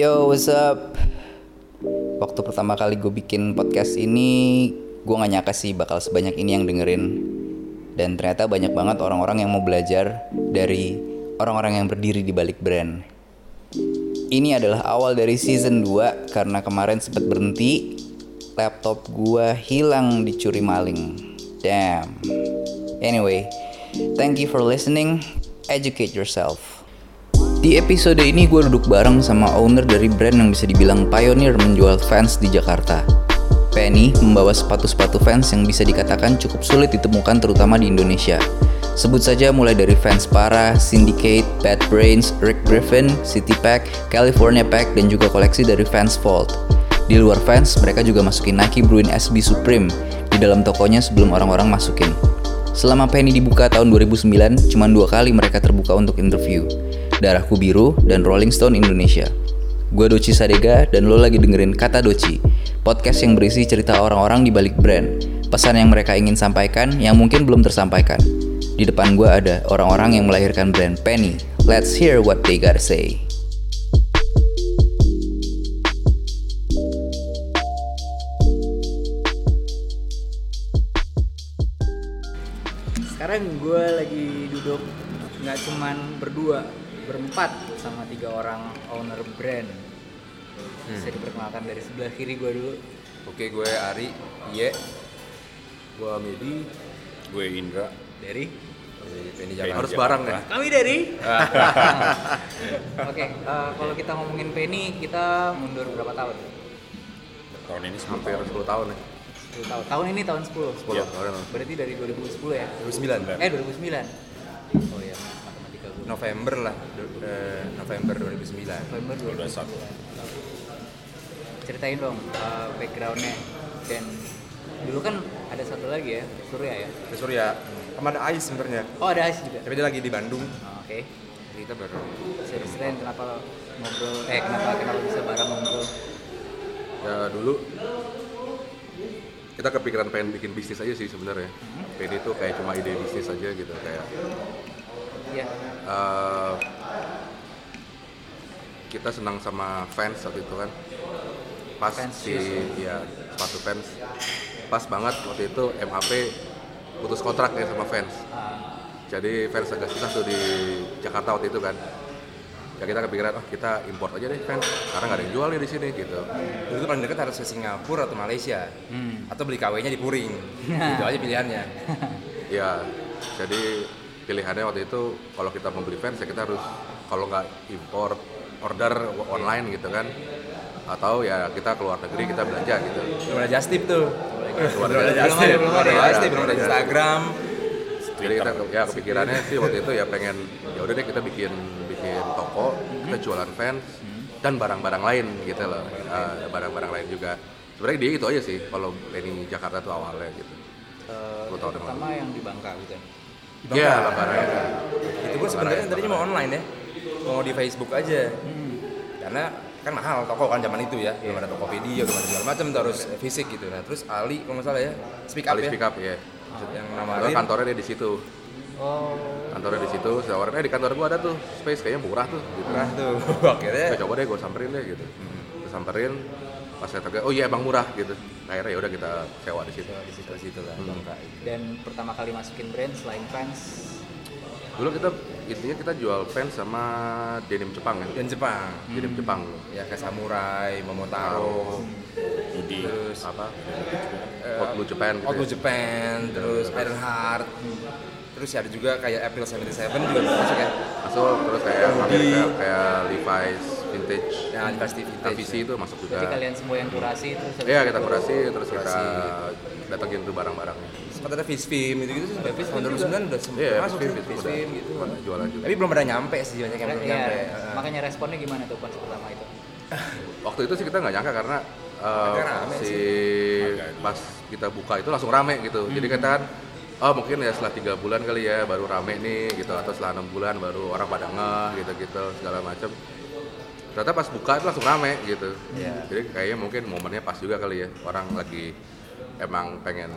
Yo, what's up? Waktu pertama kali gue bikin podcast ini, gue gak nyangka sih bakal sebanyak ini yang dengerin. Dan ternyata banyak banget orang-orang yang mau belajar dari orang-orang yang berdiri di balik brand. Ini adalah awal dari season 2 karena kemarin sempat berhenti. Laptop gue hilang dicuri maling. Damn. Anyway, thank you for listening. Educate yourself. Di episode ini gue duduk bareng sama owner dari brand yang bisa dibilang pioneer menjual fans di Jakarta. Penny membawa sepatu-sepatu fans yang bisa dikatakan cukup sulit ditemukan terutama di Indonesia. Sebut saja mulai dari fans Para, Syndicate, Bad Brains, Rick Griffin, City Pack, California Pack, dan juga koleksi dari Fans Vault. Di luar fans, mereka juga masukin Nike Bruin SB Supreme di dalam tokonya sebelum orang-orang masukin. Selama Penny dibuka tahun 2009, cuma dua kali mereka terbuka untuk interview. Darahku Biru dan Rolling Stone Indonesia. Gue Doci Sadega dan lo lagi dengerin Kata Doci, podcast yang berisi cerita orang-orang di balik brand, pesan yang mereka ingin sampaikan yang mungkin belum tersampaikan. Di depan gue ada orang-orang yang melahirkan brand Penny. Let's hear what they gotta say. Sekarang gue lagi duduk nggak cuman berdua, berempat sama tiga orang owner brand. Bisa diperkenalkan dari sebelah kiri gue dulu. Oke, gue Ari, Iye, gue Medi, gue Indra Dari dari Penny Jakarta. Harus bareng ya? kami dari. Oke, eh, kalau kita ngomongin Penny, kita mundur berapa tahun? tahun ini Hampir 10 tahun ya. 10 tahun. Tahun ini tahun 10. 10 Iya. tahun. Berarti dari 2010 ya? 2009. Eh 2009. Oh iya. November lah, eh, November 2009. November 21. 2009. Ceritain dong eh, backgroundnya dan dulu kan ada satu lagi ya, Surya ya. Di Surya, sama ada Ais sebenarnya. Oh ada Ais juga. Tapi dia lagi di Bandung. Oh, Oke. Jadi kita baru Ceritain kenapa ngobrol, eh kenapa kenapa bisa bareng ngobrol? ya dulu kita kepikiran pengen bikin bisnis aja sih sebenarnya. Penny itu kayak cuma ide bisnis aja gitu kayak Iya. eh, kita senang sama fans waktu itu kan. Pas Fans si ya sepatu fans. Pas banget waktu itu MAP putus kontrak ya sama fans. Jadi fans agak susah tuh di Jakarta waktu itu kan. Ya kita kepikiran oh kita import aja deh fans. Karena nggak ada yang jual nih di sini gitu. Dulu itu paling dekat harus ke Singapura atau Malaysia. Hmm. atau beli KW-nya di Puring. Itu aja pilihannya. ya jadi pilihannya waktu itu kalau kita mau beli fans ya kita harus kalau nggak import order online gitu kan atau ya kita keluar negeri kita belanja gitu Belum ada just tip tuh. Keluar Belum ada negeri. just tip, belum ada Belum just tip, belum ada Instagram. jadi kita ya kepikirannya sih waktu itu ya pengen ya udah deh kita bikin bikin toko kita jualan fans dan barang-barang lain gitu loh Eh, barang-barang lain juga sebenarnya dia itu aja sih kalau Penny Jakarta tuh awalnya gitu Gua tahu pertama yang di Bangka gitu. Bangka. Iya, lebaran. Itu gue sebenarnya tadinya mau online ya. Mau di Facebook aja. Hmm. Karena kan mahal toko kan zaman itu ya. Belum ada Tokopedia, belum ada segala macam tuh harus fisik gitu. Nah, terus Ali kalau nggak salah ya, speak up Kali ya. speak up ya. Yang namarin kantornya dia di situ. Oh, Kantornya di situ. Saya eh di kantor gua ada tuh space kayaknya murah tuh. Gitu. Nah tuh, akhirnya Ya coba deh gue samperin deh gitu. Gue samperin pas saya tanya, oh iya emang murah gitu. Akhirnya ya udah kita sewa di situ. di situ situ lah Hmm. Dan pertama kali masukin brand selain fans Dulu kita intinya kita jual fans sama denim Jepang ya. Dan Jepang. Denim Jepang. Ya kayak Samurai, Momotaro, Dudi terus Apa? eh, Hot Blue Japan gitu. Hot Blue ya. Japan, terus Ironheart, terus ya ada juga kayak April 77 juga masuk ya. Masuk terus kayak. Amerika kayak Levi's vintage. Ya, pasti vintage. Itu masuk juga. jadi kalian semua yang kurasi terus habis Iya kita kurasi terus kita Kurasi. datengin tuh barang-barangnya. Sempat ada Fish Film gitu-gitu sih. Ada Fish tahun Film 2009 udah sempat Iya, masuk Fish Film, gitu. Jualan juga. Tapi belum ada nyampe sih banyak yang belum Iya, nyampe. makanya responnya gimana tuh konsep pertama itu Waktu itu sih kita nggak nyangka karena uh, si pas kita buka itu langsung rame gitu. Jadi kita kan oh mungkin ya setelah tiga bulan kali ya baru rame nih gitu atau setelah enam bulan baru orang pada ngeh gitu-gitu segala macam. Ternyata pas buka itu langsung rame gitu. Iya. Jadi kayaknya mungkin momennya pas juga kali ya orang lagi emang pengen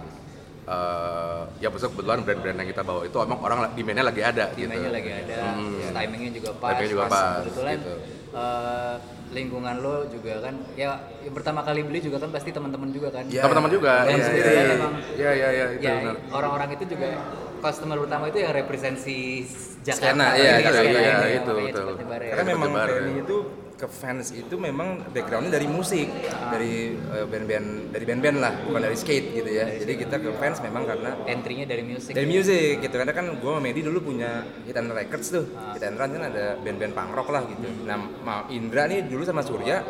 eh ya besok kebetulan brand-brand yang kita bawa itu emang orang demand-nya lagi ada gitu. demandnya lagi ada Hmm. timingnya juga pas Timingnya juga pas, kebetulan gitu. eh, lingkungan lo juga kan ya yang pertama kali beli juga kan pasti teman-teman juga kan Iya. Teman-teman juga. Iya, sendiri iya, kan iya. Iya, iya, iya, itu ya benar. orang-orang itu juga customer utama itu yang representasi Jakarta Skena, kan, iya, kan, itu, skena iya, ini, itu, ya. Karena memang Bertebar, ya. Penny itu ke fans itu memang backgroundnya dari musik, dari eh, band-band dari band-band lah, bukan dari skate gitu ya. Jadi kita ke fans memang karena entry-nya dari musik dari music gitu. Karena kan gue sama Medi dulu punya Hit and Records tuh. Hit and Run kan ada band-band punk rock lah gitu. Nah Ma- Indra nih dulu sama Surya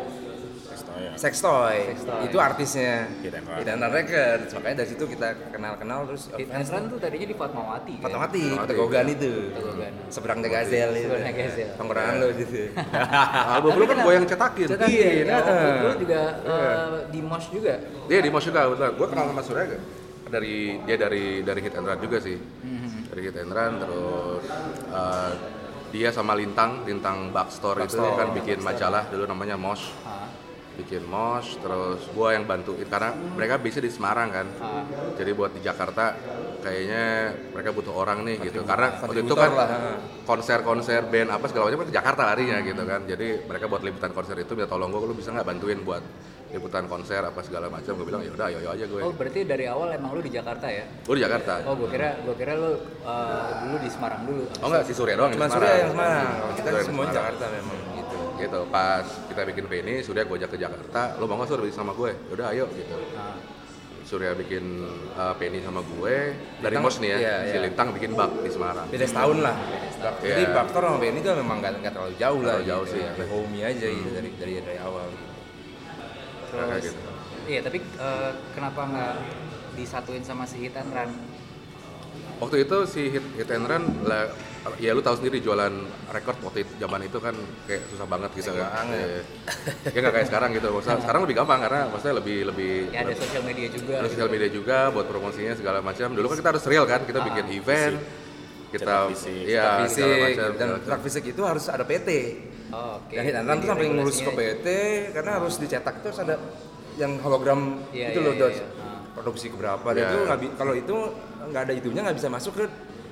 Sex Toy, Toy. itu artisnya and Run Records makanya dari situ kita kenal-kenal terus Hit and Run tuh tadinya di Fatmawati kan? Fatmawati, Tegogan itu Tegogan. seberang Gazel itu Seberang Gazel. tongkrongan lo gitu Album lu kan gue yang cetakin. Cetak Iya, iya. Lu juga eh, di Mosh juga. Dia di Mos juga, betul. Gue kenal sama Surya dari dia dari dari Hit and Run juga sih. Dari Hit and Run terus eh, dia sama Lintang, Lintang Backstore itu Backstore. kan bikin majalah dulu namanya Mosh. Bikin Mosh, terus gue yang bantuin karena mereka bisa di Semarang kan. ah. Jadi buat di Jakarta kayaknya mereka butuh orang nih gitu. Karena waktu itu kan konser-konser band apa segala macam kan ke Jakarta larinya gitu kan. Jadi mereka buat liputan konser itu minta tolong gue, lu bisa nggak bantuin buat liputan konser apa segala macam. Gue bilang ya udah, ayo ayo aja gue. Oh berarti dari awal emang lu di Jakarta ya? Gue di Jakarta. Oh gua kira gua kira lu eh, dulu di Semarang dulu. Oh enggak, si Surya doang cuma di Surya Semarang. yang Semarang kalau kita Surya di semua Semarang. Jakarta memang gitu Gitu, pas kita bikin Penny, Surya gue ajak ke Jakarta, lo mau nggak Sur bikin sama gue? Yaudah ayo gitu. Nah, Surya bikin uh, Penny sama gue, dari Lintang, Mos nih ya, iya, si iya. Lintang bikin bak di Semarang. beda setahun lah jadi Iya. Baktor sama Benny tuh memang nggak terlalu jauh lah Terlalu jauh gitu. sih. Kayak homie aja gitu dari dari dari awal gitu. Terus gitu. iya tapi eh, kenapa nggak disatuin sama si Hit and Run? Waktu itu si Hit, Hit and Run, lah, ya lu tahu sendiri jualan record waktu itu, zaman itu kan kayak susah banget gitu kan. banget. Ya nggak kayak sekarang gitu. Maksudnya, sekarang lebih gampang karena maksudnya lebih lebih Ya ada sosial media juga. ada sosial media juga buat promosinya segala macam. Dulu kan kita harus real kan, kita bikin event, kita fisik, iya segala fisik dan track fisik itu harus ada PT Oh, Oke. dan and Run tuh sampai ngurus ke Regulasinya- PT karena harus dicetak terus ada yang hologram Iya, itu iya, loh iya, Dot. iya. Ah. produksi keberapa dan Iya. itu nggak kalau itu nggak ada itunya nggak bisa masuk ke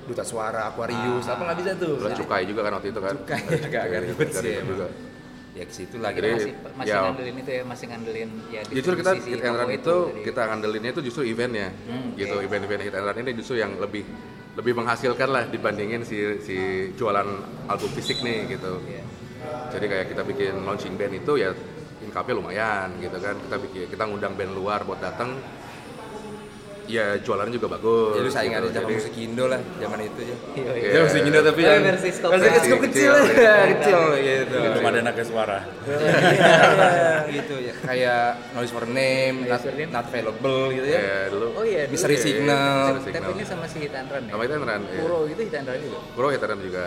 duta suara Aquarius apa nggak bisa tuh Terus cukai juga kan wakti itu kan. Cukai, agak- agak ribet sih Ribet emang. juga. ya ke situ lagi Jadi, masih masih ya, ngandelin itu ya masih ngandelin ya Justru kita hit and run itu dari- kita ngandelinnya itu justru eventnya, Hmm, gitu event-event hit and run ini justru yang lebih lebih menghasilkan lah dibandingin si si jualan album fisik nih gitu. Iya. Jadi kayak kita bikin launching band itu ya income-nya lumayan gitu kan. Kita bikin kita ngundang band luar buat datang. Ya jualannya juga bagus. jadi saingan gitu. Jadi- musik Indo lah zaman itu ya Iya, iya. Iya. Ya musik Indo tapi yang versi skop versi kecil. skop kecil Kecil. ya kecil gitu Belum ada naga suara. Iya, gitu ya kayak noise for name not, not available gitu ya Ya dulu. Oh iya. dulu Mystery ya. Signal. Tapi ini sama si Hit and Run ya. Sama hit and run. Iya. Puro gitu Hit and Run juga. Bro hit and run juga.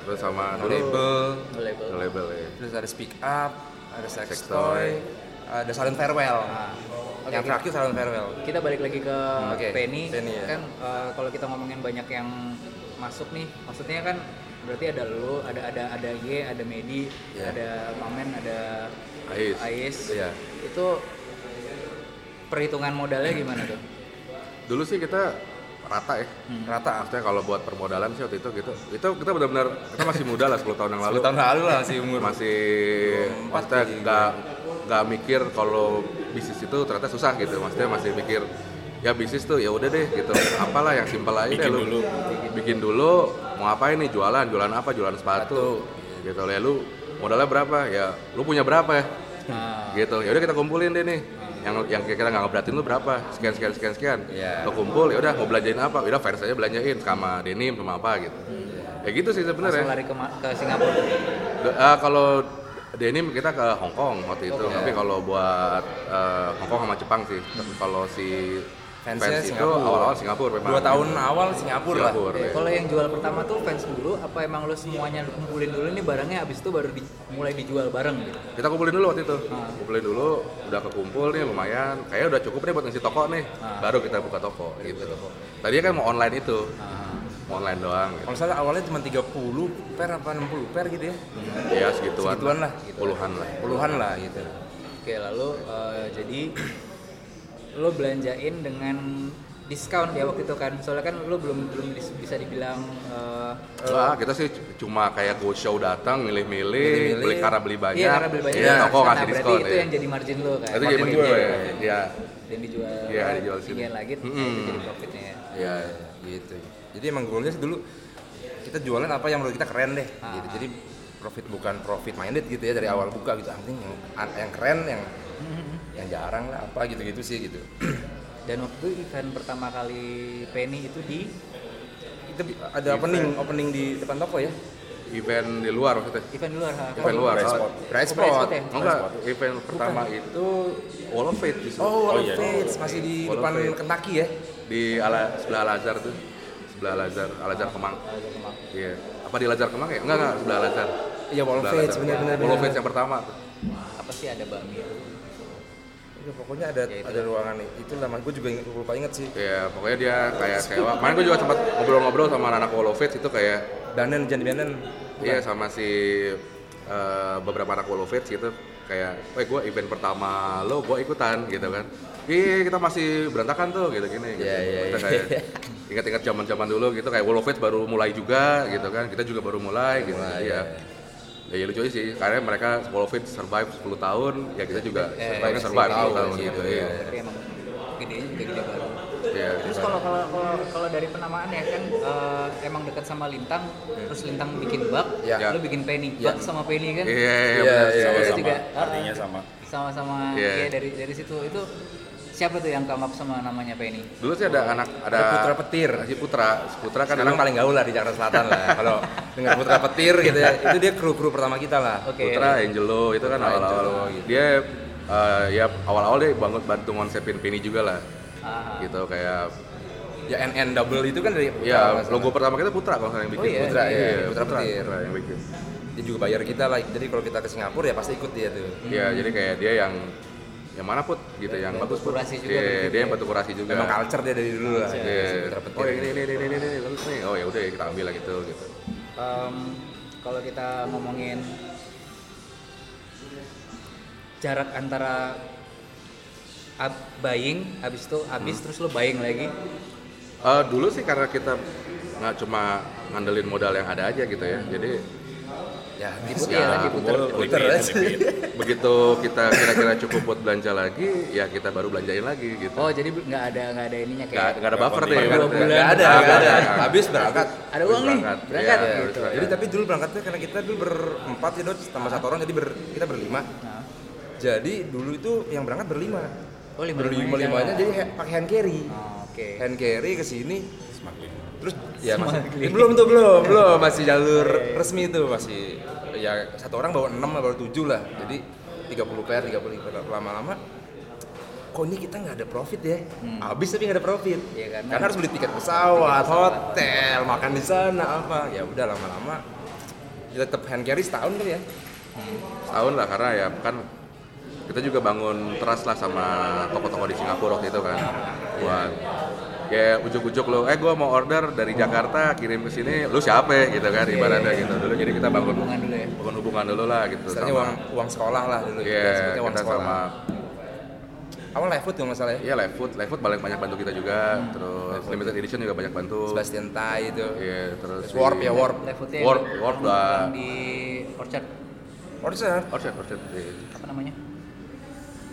Terus sama No label No label. No label ya. terus ada speak up ada sex, Sex toy Toy. ada silent farewell Nah, oke, yang terakhir silent farewell kita balik lagi ke oke. Penny, Penny, ya. kan eh, kalau kita ngomongin banyak yang masuk nih maksudnya kan berarti ada lu ada ada ada Y ada Medi Iya. ada Mamen ada Ais. Ais Iya. itu perhitungan modalnya gimana tuh Dulu sih kita rata ya. rata Maksudnya kalau buat permodalan sih waktu itu gitu. Itu kita benar-benar kita masih muda lah 10 tahun yang lalu. 10 tahun lalu lah sih umur Masih 24 maksudnya nggak nggak mikir kalau bisnis itu ternyata susah gitu. Maksudnya masih mikir ya bisnis tuh ya udah deh gitu. Apalah yang simpel aja deh Bikin lu. dulu. Bikin dulu mau ngapain nih jualan, jualan apa? Jualan sepatu. Gitu ya lu modalnya berapa? Ya lu punya berapa ya? nah, gitu ya udah kita kumpulin deh nih yang yang kira-kira nggak ngeberatin lu berapa? Sekian sekian sekian sekian. Iya. lo kumpul ya udah mau belanjain apa? Ya udah fans aja belanjain sama denim sama apa gitu. Ya gitu sih sebenarnya. Lari ke, ke Singapura. Ah, kalau denim kita ke Hong Kong waktu itu. Tapi kalau buat eh, Hong Kong sama Jepang sih. Tapi kalau si Fansnya fans itu Singapura. awal-awal Singapura memang. Dua tahun awal Singapura, lah. Singapura ya. kalau yang jual pertama tuh fans dulu apa emang lu semuanya kumpulin dulu nih barangnya abis itu baru di- mulai dijual bareng gitu? Kita kumpulin dulu waktu itu. Ah. kumpulin dulu udah kekumpul nih lumayan. Kayaknya udah cukup nih buat ngisi toko nih. Ah. baru kita buka toko gitu. tadinya kan mau online itu. Nah, mau online doang gitu. kalau salah awalnya cuma 30 per apa 60 per gitu ya? Ya segituan Segituan lah, gitu. puluhan lah. Puluhan lah gitu. Oke lalu eh, jadi lo belanjain dengan diskon ya waktu itu kan soalnya kan lu belum belum bisa dibilang eh, Enggak, kita sih cuma kayak go show datang, milih-milih, beli karena beli banyak. iya karena beli banyak Iya, toko Nah, berarti diskon. itu ya. yang jadi margin lu kan Itu jadi margin gue. gue. Iya. dan dijual Iya, dijual sini. lagi Mm-mm. itu jadi profitnya ya Iya. gitu jadi emang goalnya sih dulu kita jualan apa yang menurut kita keren deh Ah. gitu jadi profit bukan profit minded gitu ya dari awal buka gitu yang penting yang, yang keren yang yang jarang lah apa gitu gitu sih gitu dan waktu itu event pertama kali Penny itu di itu ada opening opening di depan toko ya Event di luar maksudnya. event di luar ha? Event luar. Oh, spot. Oh, Spot. Spot ya? Enggak, event pertama itu Wall of Fate justru. Oh, Wall of iya. Fates masih di Wall depan Fate. Kentucky ya? Di ala, sebelah Al Azhar tuh. Sebelah Al Azhar Kemang. Iya. Apa di Al Azhar Kemang ya? Enggak, enggak, sebelah Al Azhar. Iya, Wall of Fates Azhar. benar-benar. Wall of Fates yang pertama tuh. apa sih ada bakmi Ya, pokoknya ada Ya, itu ada ruangan itu lah, gue juga inget, lupa inget sih. Iya, pokoknya dia kayak sewa. Kemarin gue juga sempat ngobrol-ngobrol sama anak Fates itu kayak Danen, Jan Danen. Iya sama si eh, beberapa anak Fates gitu kayak, weh gue event pertama lo gue ikutan gitu kan. Iya kita masih berantakan tuh gitu gini. Gitu. Iya, iya, Kita iya. kayak ingat-ingat zaman-zaman dulu gitu kayak Fates baru mulai juga gitu kan. Kita juga baru mulai gitu. Mulai, Iya. Ya, ya lucu aja sih, karena mereka of Fates survive 10 tahun, ya kita juga Eh, survive, 10 survive 10 tahun tahun gitu, gitu. iya. Iya. tapi emang gedenya juga gede baru Iya. terus kalau kalau kalau kalau dari penamaan ya kan eh, emang dekat sama Lintang terus Lintang bikin bug Ya. lu bikin Penny Ya. bug sama Penny kan Iya, iya, Iya, iya, Itu sama-sama juga artinya sama sama-sama Iya. ya dari dari situ itu siapa tuh yang up sama namanya Penny Dulu sih ada anak ada Ada Putra Petir. Si Putra, si Putra kan Sekarang paling gaul lah di Jakarta Selatan lah. Kalau dengar Putra Petir gitu ya, itu dia kru-kru pertama kita lah. oke Putra Angelo itu kan Putra, awal-awal Angelo, gitu. dia eh, ya awal-awal dia bangun bantu konsepin Penny juga lah Ah. gitu kayak Ya NN double itu kan dari Putra. ya logo pertama kita Putra kalau yang bikin Oh iya, Putra, iya, iya, Putra, Putra Petir. Putra yang bikin Dia juga bayar kita lah. Jadi kalau kita ke Singapura ya pasti ikut dia tuh. ya jadi kayak dia yang yang mana put? Gitu yang Bantu bagus put. kurasi juga Iya, dia yang ya. bantu kurasi juga. Memang culture dia dari dulu lah. Iya. oh yang ini ini ini ini ini bagus nih oh ya udah ya kita ambil lah gitu gitu. Em, kalau kita ngomongin jarak antara ab- buying habis itu habis terus lo buying lagi? Eh, dulu sih karena kita nggak cuma ngandelin modal yang ada aja gitu ya. Jadi Ya, Diputer, ya, ya, diputer. Puter Repeat, aja. repeat. begitu kita kira-kira cukup buat belanja lagi ya kita baru belanjain lagi gitu oh jadi nggak ada nggak ada ininya kayak nggak ada buffer deh nggak ada-. Nggak ada, nggak Habis berangkat. ada uang nih berangkat. berangkat Iya, gitu berangkat. Jadi tapi dulu berangkatnya karena kita dulu berempat ya Dot, tambah satu orang jadi ber, kita berlima. Nah. Jadi dulu itu yang berangkat berlima. oh lima Berlima limanya jadi pakai hand carry. Oh, oke Hand carry ke sini Semakin. Terus ya masih belum tuh belum belum. Masih jalur resmi tuh masih ya satu orang bawa 6 lah bawa 7 lah. Jadi 30 pair 30 pair lama-lama kok ini kita nggak ada profit ya? Habis tapi nggak ada profit. Iya, karena- karena harus beli tiket pesawat hotel makan di sana apa. Ya udah lama-lama ya tetap hand carry setahun kali ya. Tahun lah karena ya kan kita juga bangun trust lah sama toko-toko di Singapura waktu itu kan. Buat ya ujuk-ujuk lo eh gue mau order dari Jakarta kirim ke sini lu siapa ya? gitu kan ibaratnya gitu dulu jadi kita bangun hubungan dulu ya bangun hubungan dulu lah gitu Istilahnya uang uang sekolah lah dulu Iya, kita sebutnya uang kita sekolah sama awal live food kalau nggak salah ya Iya, Live Food, Live Food paling banyak bantu kita juga. Terus limited edition juga banyak bantu. Sebastian Tai itu Iya, terus Warp ya Warp Live foodnya Warp, Warp lah. di Orchard Orchard Orchard, Orchard. Iya. apa namanya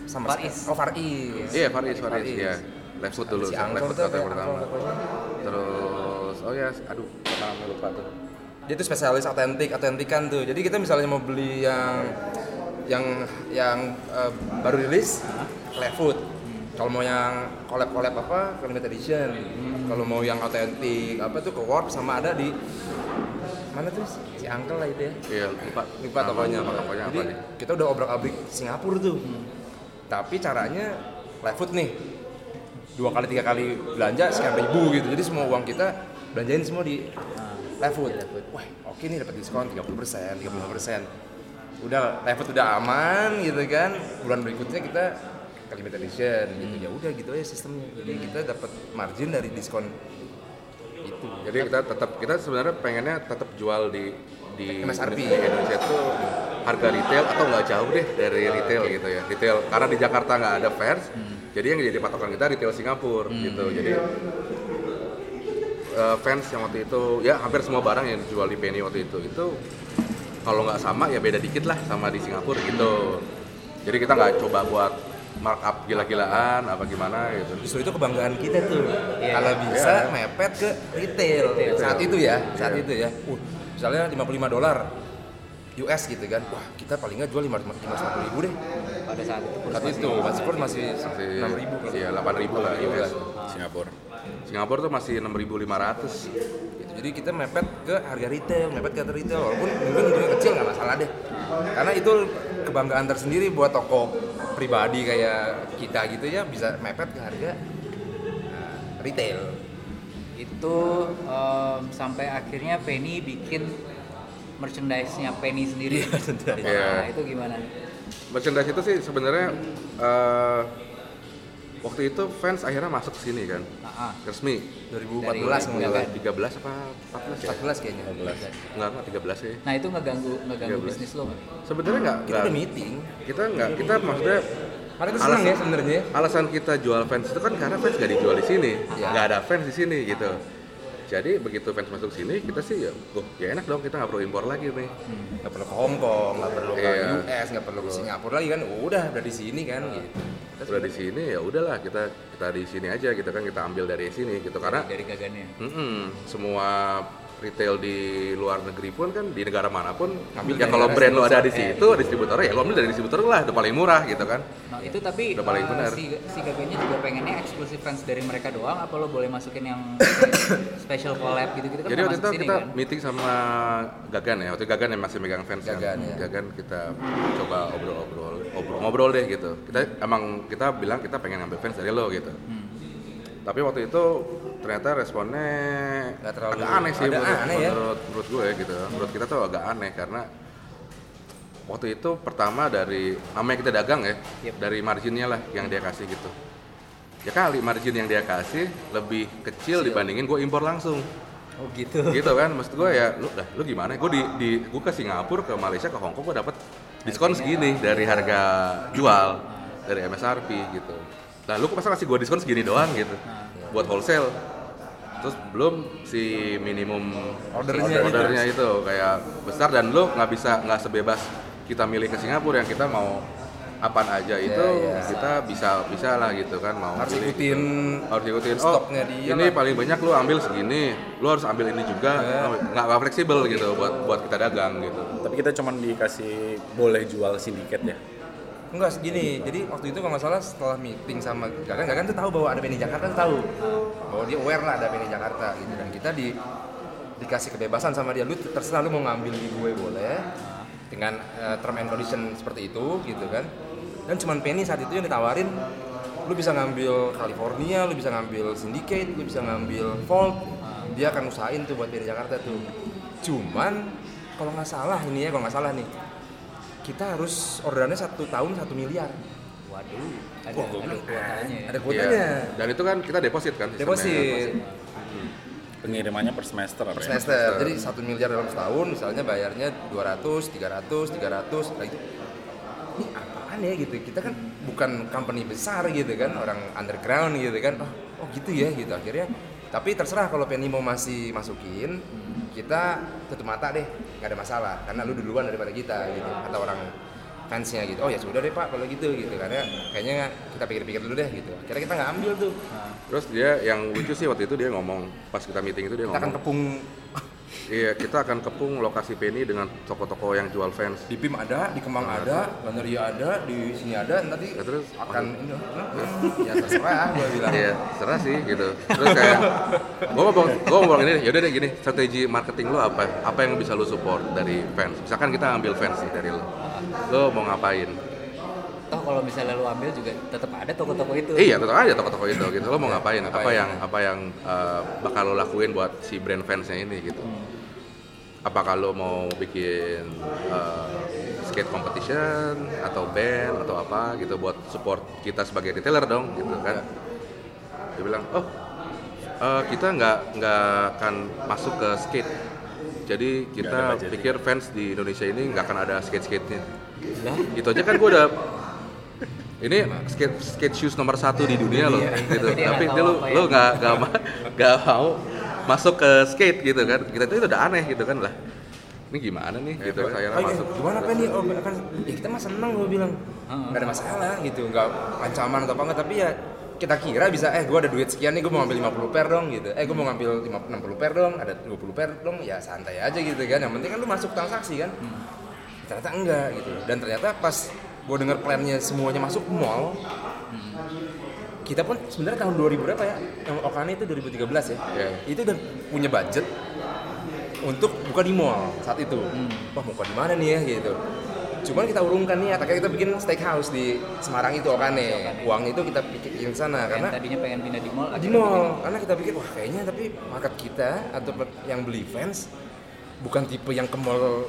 sama Far East. Oh Far East. Iya, Far East, Far Far East, East. iya. Live Food dulu, Si kata yang kayak pertama. Terus, oh ya, aduh, namanya lupa tuh. Dia tuh spesialis otentik, otentikan tuh. Jadi kita misalnya mau beli yang yang yang eh, baru rilis, Live Food. Kalau mau yang collab-collab apa, ke limited edition. Kalau mau yang otentik apa tuh ke Warp sama ada di mana tuh si Angkel lah itu ya. Iya, lupa. lupa tokonya apa. tokonya Jadi apa nih? kita udah obrak-abrik Singapura tuh. Tapi caranya live food nih. Dua kali tiga kali belanja sekian ribu gitu. Jadi semua uang kita belanjain semua di live food. Wah, oke nih dapat diskon 30%, 35%. Udah live food udah aman gitu kan. Bulan berikutnya kita ke limited edition gitu. Ya udah gitu aja sistemnya. Jadi kita dapat margin dari diskon itu. Jadi kita tetap kita sebenarnya pengennya tetap jual di di MSRP. di Indonesia tuh harga retail atau nggak jauh deh dari retail gitu ya retail karena di Jakarta nggak ada fairs jadi yang jadi patokan kita retail Singapura gitu jadi eh, fans yang waktu itu ya hampir semua barang yang dijual di Penny waktu itu itu kalau nggak sama ya beda dikit lah sama di Singapura gitu jadi kita nggak coba buat markup gila-gilaan apa gimana gitu Justru itu kebanggaan kita tuh. Iya. Kalau bisa Iya. mepet ke retail. Saat itu ya, saat Iya. itu ya. Uh, misalnya 55 dolar US gitu kan. Wah, kita paling nggak jual 550 ribu deh. pada saat itu Saat masih- itu masih pun masih 6 ribu iya 8 ribu lah US Singapura. Singapura tuh masih 6.500 gitu. Jadi kita mepet ke harga retail, mepet ke harga retail walaupun mungkin untungnya kecil nggak masalah deh. Karena itu kebanggaan tersendiri buat toko pribadi kayak kita gitu ya bisa mepet ke harga uh, retail. itu em, sampai akhirnya Penny bikin merchandise-nya Penny sendiri. merchandise. Nah, Iya. itu gimana? merchandise itu sih sebenarnya eh, waktu itu fans akhirnya masuk ke sini kan Ah, ah. resmi 2014 Dari- mungkin Enggak, kan. 13 apa 14 ya 14 kayaknya. enggak enggak 13 ya Nah itu ngeganggu ngeganggu 13. bisnis lo nggak? sebenarnya enggak Kita udah meeting. kita enggak kita maksudnya Karena itu seneng ya sebenarnya. alasan kita jual fans itu kan karena fans gak dijual di sini Iya. nggak ada fans di sini gitu jadi begitu fans masuk sini kita sih ya oh ya enak dong kita nggak perlu impor lagi nih Nggak perlu ke Hong Kong, nggak perlu ke Iya. US, nggak perlu ke Singapura lagi kan. Udah, udah di sini kan gitu. Kita udah di sini ya udahlah kita kita di sini aja gitu kan kita ambil dari sini gitu karena Dari gagannya. Mm-mm. semua retail di luar negeri pun kan di negara mana pun Ambil ya kalau brand lo ada di sponsor. situ distributornya ya lo ambil dari distributor lah udah paling murah gitu kan Nah itu tapi Udah paling eh, benar. si, si gagannya juga pengennya eksklusif fans dari mereka doang apa lo boleh masukin yang special collab gitu-gitu kan jadi waktu itu sini kita kan? meeting sama Gagan ya waktu itu Gagan yang masih megang fans kan. Gagan, ya. Gagan kita coba obrol-obrol ngobrol-ngobrol deh gitu kita emang kita bilang kita pengen ngambil fans dari lo gitu Hmm. Tapi waktu itu ternyata responnya Nggak terlalu- agak aneh sih menurut, aneh ya. menurut menurut gue gitu. Menurut kita tuh agak aneh karena waktu itu pertama dari namanya kita dagang ya Yep. dari marginnya lah yang dia kasih gitu. Ya kali margin yang dia kasih lebih kecil dibandingin gue impor langsung. Oh gitu. gitu kan maksud gue ya lu dah lu gimana? Gue di, di gue ke Singapura ke Malaysia ke Hong Kong gue dapat diskon segini dari harga jual dari MSRP gitu nah lu kok masa kasih gue diskon segini doang gitu buat wholesale terus belum si minimum Ordernya gitu. ordernya itu kayak besar dan lu nggak bisa nggak sebebas kita milih ke Singapura yang kita mau apaan aja itu iya. kita bisa bisa lah gitu kan mau harus pilih ikutin harus ikutin oh stoknya dia ini lah. paling banyak lu ambil segini lu harus ambil ini juga nggak nggak fleksibel gitu buat buat kita dagang gitu Tapi kita cuma dikasih boleh jual sindiket ya. Enggak segini, jadi waktu itu kalau nggak salah setelah meeting sama Gagan, Gagan tuh tahu bahwa ada Benny Jakarta tuh tahu. Bahwa dia aware lah ada Benny Jakarta gitu. Dan kita di dikasih kebebasan sama dia, lu terserah lu mau ngambil di gue boleh dengan eh, term and condition seperti itu gitu kan. Dan cuman Penny saat itu yang ditawarin lu bisa ngambil California, lu bisa ngambil Syndicate, lu bisa ngambil Volt. Dia akan usahain tuh buat Benny Jakarta tuh. Cuman kalau nggak salah ini ya kalau nggak salah nih kita harus orderannya satu tahun satu miliar. Waduh, ada Wah, ada kuotanya ya. ada kuotanya. Iya. dan itu kan kita deposit kan sistemnya. deposit. Pengirimannya per semester apa per ya? semester. Jadi satu miliar dalam setahun misalnya bayarnya 200 300 300 nah itu ini apaan ya gitu? Kita kan bukan company besar gitu kan orang underground gitu kan. Oh, oh gitu ya gitu. Akhirnya tapi terserah kalau Penny mau masih masukin kita tutup mata deh nggak ada masalah. Karena lu duluan daripada kita gitu atau orang fansnya gitu. Oh ya sudah deh pak kalau gitu gitu. Karena kayaknya kita pikir-pikir dulu deh gitu. Akhirnya kita nggak ambil tuh. Terus dia yang lucu sih waktu itu dia ngomong pas kita meeting itu dia kita akan ngomong kepung iya kita akan kepung lokasi Penny dengan toko-toko yang jual fans di PIM ada, di Kemang ada, Gandaria ada, di sini ada, nanti Ya, terus? akan ini, hmm, ya terserah gue bilang. Iya, serah sih gitu. Terus kayak gue ngomong, gue ngomong ini, yaudah deh gini, strategi marketing lo apa? Apa yang bisa lo support dari fans? Misalkan kita ambil fans nih dari lo, lo mau ngapain? Toh kalau misalnya lu ambil juga tetap ada toko-toko itu. Iya, tetap aja toko-toko itu gitu. Lo mau ngapain? Apa yang apa yang eh, bakal lo lakuin buat si brand fansnya ini gitu? Apakah lo mau bikin eh, skate competition atau band atau apa gitu buat support kita sebagai retailer dong gitu kan? Dia bilang, oh eh, kita nggak nggak akan masuk ke skate. Jadi kita pikir fans di Indonesia ini nggak akan ada skate skate nya Lah, itu aja kan gue udah ini skate skate shoes nomor satu di dunia loh gitu Tapi dia tapi nggak dia apa ya. lu nggak nggak mau masuk ke skate gitu kan. Kita itu udah aneh gitu kan lah. Ini gimana nih gitu Oh, saya iya, masuk. gimana apa nih? Oh, kan ya kita mah seneng gue bilang. Gak ada masalah gitu, nggak ancaman atau apa enggak, tapi ya kita kira bisa eh gue ada duit sekian nih gue mau ngambil 50 per dong gitu. Eh gue mau ngambil 50 60 per dong ada 20 per dong ya santai aja gitu kan. Yang penting kan lu masuk transaksi kan. Ternyata enggak gitu. Dan ternyata pas gue denger plannya semuanya masuk mall kita pun sebenarnya tahun 2000 berapa ya? Yang Okane itu 2013 ya? Iya. itu udah punya budget untuk buka di mall saat itu. Wah mau buka di mana nih ya gitu. Cuman kita urungkan nih akhirnya kita bikin steakhouse di Semarang itu Okane. Uang itu kita bikin sana karena tadinya pengen pindah di mall di mall. karena kita pikir wah kayaknya tapi market kita atau yang beli fans bukan tipe yang ke mall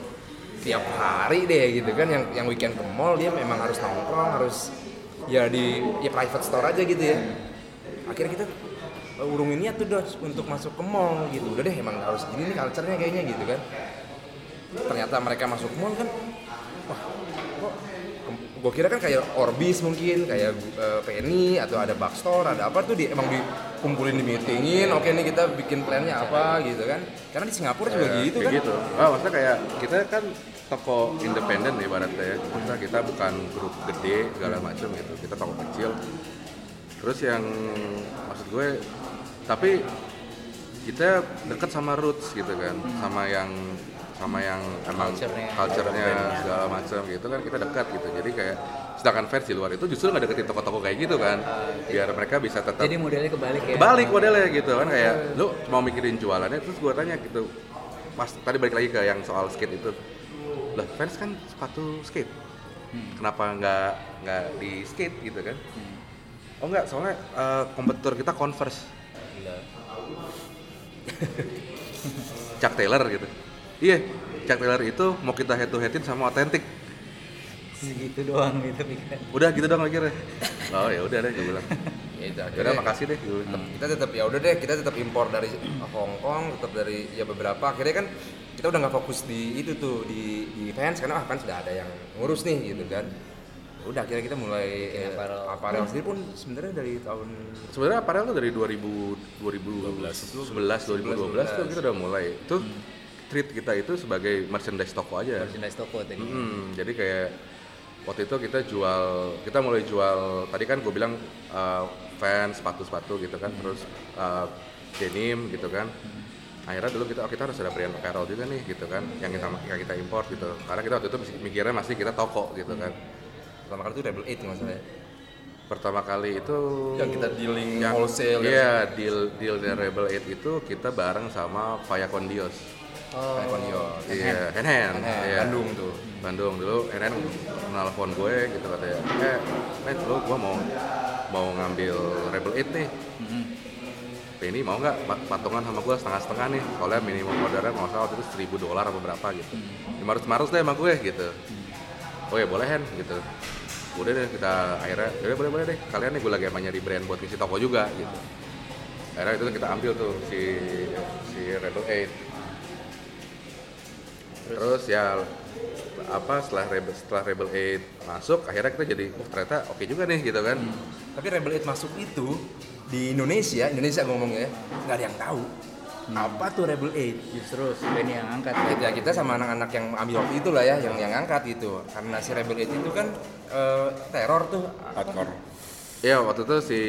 tiap hari deh gitu kan. Yang yang weekend ke mall dia memang harus nongkrong harus ya di ya private store aja gitu ya. Akhirnya kita uh, urungin niat tuh Dos untuk masuk ke mall gitu. Udah deh emang harus gini nih culture-nya kayaknya gitu kan. Ternyata mereka masuk ke mall kan wah kok gue kira kan kayak Orbis mungkin kayak uh, Penny atau ada Backstore ada apa tuh di emang dikumpulin di meetingin oke nih kita bikin plannya apa gitu kan. Karena di Singapura juga Kayak- gitu kan. gitu. Ah, maksudnya kayak kita kan toko independen nih ibaratnya ya. Maksudnya kita bukan grup gede segala macam gitu. Kita toko kecil. Terus yang maksud gue tapi kita deket sama roots gitu kan, sama yang sama yang emang Culture-nya. segala macam gitu kan kita dekat gitu. Jadi kayak sedangkan fans di luar itu justru nggak deketin toko-toko kayak gitu kan, biar mereka bisa tetap jadi modelnya kebalik ya balik modelnya gitu kan kayak lu mau mikirin jualannya terus gue tanya gitu pas tadi balik lagi ke yang soal skate itu lah fans kan sepatu skate. Kenapa nggak nggak di skate gitu kan? Oh nggak soalnya eh, kompetitor kita converse. Chuck Taylor gitu. Iya Chuck Taylor itu mau kita head to headin sama otentik segitu doang gitu pikiran. Udah gitu dong akhirnya. Oh ya udah deh gue bilang. Ya udah, ya makasih deh gue bilang. kita tetap ya udah deh kita tetap impor dari Hong Kong tetap dari ya beberapa. Akhirnya kan kita udah nggak fokus di itu tuh di, di fans karena ah fans sudah ada yang ngurus nih gitu kan. Udah akhirnya kita mulai eh, apparel. apparel sendiri pun sebenarnya dari tahun Sebenarnya aparel tuh dari 2000 2011 2012 tuh kita udah mulai. Itu treat kita itu sebagai merchandise toko aja. merchandise toko tadi. Hmm, jadi kayak waktu itu kita jual kita mulai jual tadi kan gue bilang uh, fans sepatu-sepatu gitu kan terus uh, denim gitu kan akhirnya dulu kita oh, kita harus ada brand apparel juga nih gitu kan yang kita yang kita import gitu karena kita waktu itu mikirnya masih kita toko gitu kan pertama kali itu Rebel 8 nih masalahnya pertama kali itu yang kita dealing yang wholesale ya. iya deal deal dari Rebel 8 itu kita bareng sama Faya Kondios oh Kayak Kondio. iya Hen Hen, iya. Bandung tuh. Bandung dulu Hen Hen nelfon gue gitu katanya eh net lo gue mau mau ngambil Rebel 8 nih ini mau nggak? Pat- patungan sama gue setengah-setengah nih. Soalnya minimum ordernya nggak usah waktu itu seribu dolar apa berapa gitu. lima ratus lima ratus deh sama gue gitu. Oh ya boleh Hen gitu. Udah deh kita akhirnya ya boleh boleh deh. Kalian nih gue lagi emang nyari brand buat ngisi toko juga gitu. Akhirnya itu kita ambil tuh si si Rebel 8 terus? Ya apa setelah Rebel setelah Rebel 8 masuk akhirnya kita jadi oh ternyata oke juga nih gitu kan. Tapi Rebel 8 masuk itu di Indonesia Indonesia ngomongnya ya nggak ada yang tahu apa tuh Rebel 8 justru Benny yang angkat ya kita sama anak-anak yang ambil waktu itu lah ya yang yang angkat gitu. Karena si Rebel 8 itu kan eh, teror tuh. Hardcore. Iya waktu itu si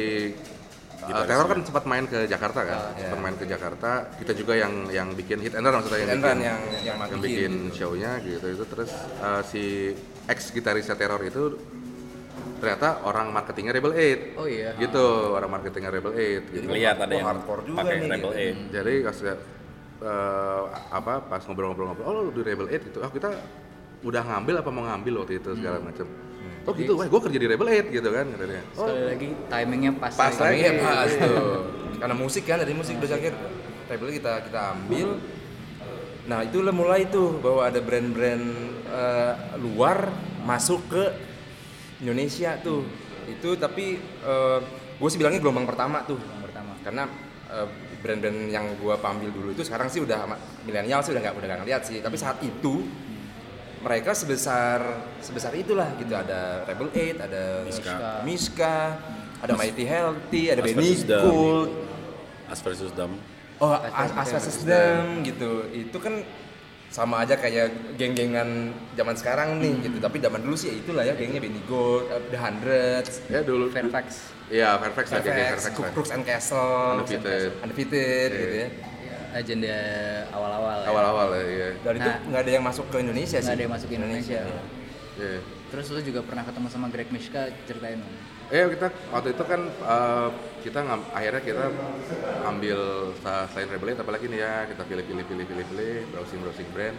uh, Teror kan sempat main ke Jakarta kan, iya. sempat main ke Jakarta. Kita juga yang yang bikin hit and run maksudnya yang bikin yang yang, yang bikin, bikin gitu. show-nya gitu. Itu terus uh, si ex gitarisnya Teror itu ternyata orang marketingnya Rebel 8 oh iya gitu orang marketingnya Rebel 8 gitu. lihat ada Oh, yang hardcore juga pakai nih, Rebel gitu. 8 jadi pas uh, apa pas ngobrol-ngobrol-ngobrol oh lu di Rebel 8 gitu oh kita udah ngambil apa mau ngambil waktu itu segala macam oh gitu wah gue kerja di Rebel 8 gitu kan katanya oh sekali lagi timingnya pas Pas lagi. lagi. Iya pas tuh. Karena musik kan dari musik udah akhir Rebel kita kita ambil. Nah itulah mulai tuh bahwa ada brand-brand eh, luar masuk ke Indonesia tuh. Itu tapi gue sih bilangnya gelombang pertama tuh. Yang pertama Karena eh, brand-brand yang gue ambil dulu itu sekarang sih udah milenial sih udah nggak udah nggak ngeliat sih. Tapi saat itu mereka sebesar sebesar itulah gitu ada Rebel Eight ada Miska. Miska ada Mighty Healthy ada Benny. Gold As versus Them. oh As versus gitu itu kan sama aja kayak geng-gengan zaman sekarang nih gitu tapi zaman dulu sih ya itulah ya gengnya Benny Gold uh, The Hundreds Ya dulu. Fairfax Iya, Fairfax lah, kayak Fairfax, Fairfax. Crooks and Castle Undefeated. Undefeated Iya. gitu ya agenda awal-awal ya. Awal-awal ya, iya. dan itu Nah. nggak ada yang masuk ke Indonesia sih Nggak ada yang masuk ke Indonesia. Iya. Terus lu juga pernah ketemu sama Greg Mishka ceritain dong. Eh kita waktu itu kan eh, kita ngam, akhirnya kita ambil selain Rebel Eight, apalagi nih ya kita pilih pilih pilih pilih pilih browsing browsing brand.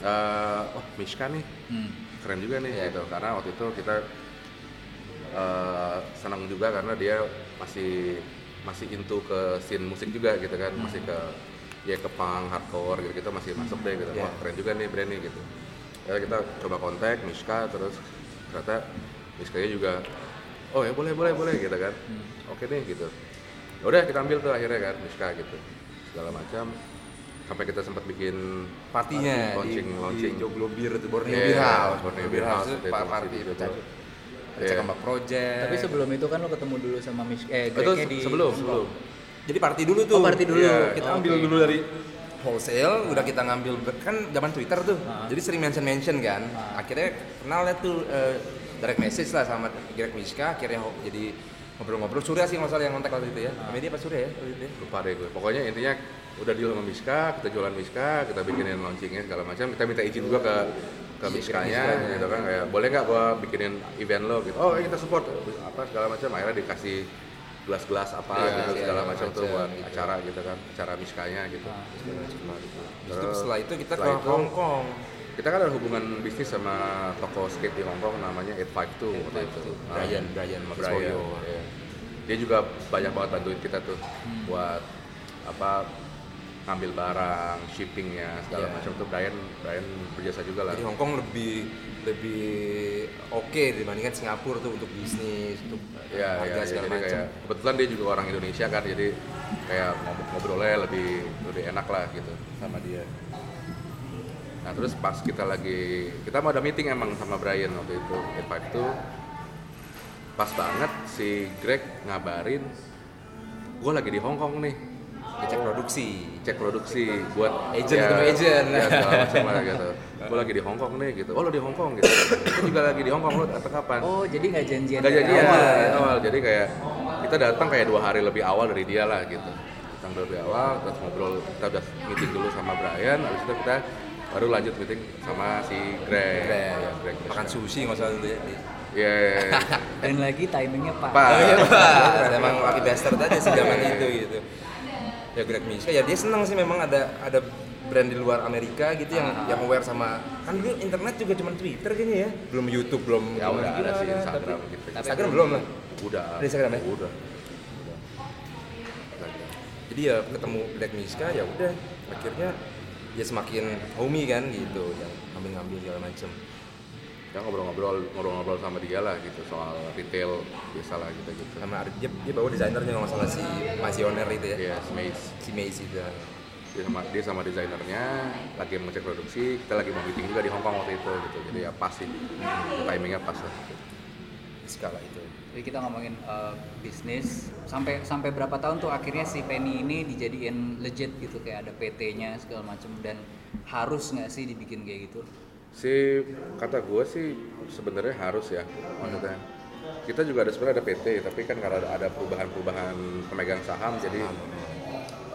Eh, oh Mishka nih Hmm. keren juga nih Iya. gitu karena waktu itu kita eh, senang juga karena dia masih masih into ke scene musik juga gitu kan masih ke ya ke punk hardcore gitu gitu masih masuk deh gitu Iya. wah keren juga nih brand nih gitu ya kita coba kontak Mishka terus ternyata Mishkanya juga oh ya boleh boleh boleh gitu kan. Oke deh gitu. Ya udah kita ambil tuh akhirnya kan Mishka gitu. Segala macam. Sampai kita sempat bikin partinya launching di, launching. Di Joglo Beer itu Borneo Iya, Beer House. Borneo Beer House itu party itu Iya. Cakembak Project. Tapi sebelum itu kan lu ketemu dulu sama Mishka eh itu di sebelum sebelum. Jadi party dulu tuh. Oh, party dulu. Iya, kita Oh, ambil oke. dulu dari wholesale udah kita ngambil kan zaman Twitter tuh. Jadi sering mention mention kan akhirnya kenal lah tuh eh, direct message lah sama Greg Miska akhirnya jadi ngobrol-ngobrol. Surya sih nggak salah yang kontak waktu itu ya. Sama dia apa Surya ya waktu itu ya? lupa deh gue. Pokoknya intinya udah deal sama Miska kita jualan Miska kita bikinin launchingnya segala macam. Kita minta izin juga ke ke Iya, Miskanya Miskanya. gitu kan. Kayak boleh nggak gua bikinin event lo? Gitu. Oh ya kita support. Apa segala macam. Akhirnya dikasih gelas-gelas apa Iya, gitu iya, segala iya, macam tuh buat gitu. acara gitu kan. Acara Miskanya gitu. Terus itu setelah itu kita setelah ke Hong Kong kita kan ada hubungan bisnis sama toko skate di Hong Kong namanya 852 waktu itu Ah, Brian Brian sama Mabeswoyo. Brian iya. dia juga banyak banget bantuin kita tuh Hmm. buat apa ngambil barang shippingnya segala Iya. macam tuh Brian Brian berjasa juga lah Jadi Hong Kong lebih lebih oke dibandingkan Singapura tuh untuk bisnis, untuk Iya, harga iya. segala macam. kayak kebetulan dia juga orang Indonesia kan, jadi kayak ngob- ngobrolnya lebih lebih enak lah gitu sama dia. Nah terus pas kita lagi kita mau ada meeting emang sama Brian waktu itu Five tuh pas banget si Greg ngabarin gue lagi di Hong Kong nih Ngecek produksi. cek produksi buat Agent, ketemu agent. ya, macam gitu gue lagi di Hong Kong nih gitu oh lo di Hong Kong gitu kita juga lagi di Hong Kong lo datang kapan Oh, jadi nggak janjian Gak dari jadi ya, awal ya? awal. Jadi kayak kita datang kayak dua hari lebih awal dari dia lah gitu. Datang lebih awal, terus ngobrol. Kita udah meeting dulu sama Brian, habis itu kita baru lanjut meeting sama si Greg. Greg, Ya, Greg makan sushi nggak usah dulu ya. Iya. Dan lagi timingnya pas. Pak. Oh iya Pak, emang laki bastard aja sih zaman itu gitu. Ya Greg Miska, ya dia seneng sih memang ada ada brand di luar Amerika gitu yang yang aware sama kan dulu internet juga cuma Twitter kayaknya ya belum YouTube belum Ya udah ada sih Instagram tapi- gitu. Instagram belum lah Udah. Ada Instagram ya? Udah. jadi ya ketemu Greg Miska ya udah akhirnya dia semakin homey kan gitu yang ngambil-ngambil segala macem. Ya ngobrol-ngobrol, ngobrol-ngobrol sama dia lah gitu soal retail biasa lah gitu gitu. sama dia, dia bawa desainernya nggak salah si Masioner itu ya? Iya, Mace. si Macy itu dia sama dia sama desainernya lagi ngecek produksi kita lagi mau meeting juga di Hong Kong waktu itu gitu. Jadi ya pas sih timingnya pas lah skala itu Jadi kita ngomongin uh, bisnis sampai sampai berapa tahun tuh akhirnya si Penny ini dijadiin legit gitu kayak ada PT-nya segala macam dan harus nggak sih dibikin kayak gitu? si kata gue sih sebenarnya harus ya maksudnya kita juga ada sebenarnya ada PT tapi kan karena ada perubahan-perubahan pemegang saham jadi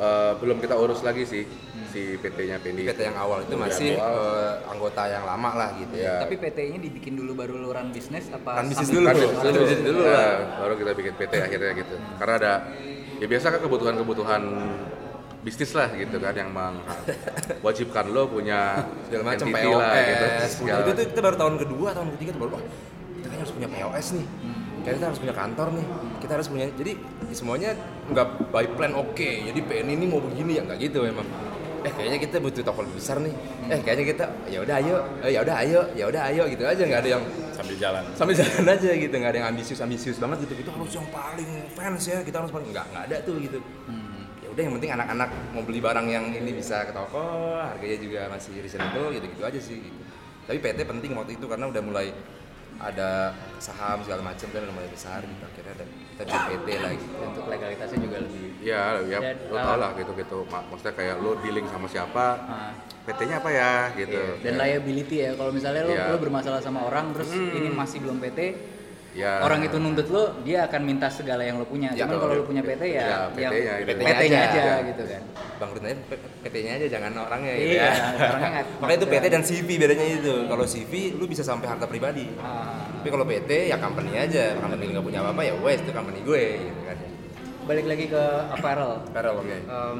eh, belum kita urus lagi sih si PT-nya Penny PT yang awal itu masih awal. eh, anggota yang lama lah gitu ya. Ya. Tapi PT-nya dibikin dulu baru lu run bisnis apa? Run bisnis dulu. Kan Kan bisnis dulu, bisnis dulu Ya, lah. baru kita bikin PT akhirnya gitu karena ada ya biasa kan kebutuhan-kebutuhan bisnis lah gitu kan yang mewajibkan lo punya Segala macam POS. lah gitu Segala- itu tuh kita baru tahun kedua, tahun ketiga tuh baru wah kita kayaknya harus punya POS nih. Kayaknya kita harus punya kantor nih. Kita harus punya. Jadi semuanya nggak by plan oke. Jadi PN ini mau begini ya nggak gitu memang. Eh kayaknya kita butuh toko lebih besar nih. Eh kayaknya kita ya udah ayo, eh, ya udah ayo, ya udah ayo gitu aja nggak ada yang sambil jalan. sambil jalan aja gitu nggak ada yang ambisius ambisius banget gitu kita harus yang paling fans ya kita harus paling nggak nggak ada tuh gitu ya udah yang penting anak-anak mau beli barang yang ini bisa ke toko harganya juga masih reasonable gitu gitu aja sih gitu. tapi PT penting waktu itu karena udah mulai ada saham segala macam kan mulai besar gitu akhirnya ada kita bikin PT lah gitu. Untuk legalitasnya juga lebih ya ya Dan, lo tau lah gitu gitu. Maksudnya kayak lo dealing sama siapa Ah. PT-nya apa ya gitu. Dan liability ya. Kalau misalnya lo, Iya. lo bermasalah sama orang terus ini masih belum PT ya. Orang itu nuntut lo dia akan minta segala yang lo punya. Ya, cuman kalau lo punya PT ya, Ya, yang PT-nya. PT-nya PT-nya aja, aja. gitu kan. Bangkrut aja PT-nya aja jangan orangnya gitu Iya, ya. orangnya makanya itu PT dan CV bedanya itu. Kalau CV lu bisa sampai harta pribadi. Ah, tapi kalau PT ya company aja. Company nggak punya apa-apa ya wes itu company gue gitu kan. Balik lagi ke apparel. Apparel oke. Em,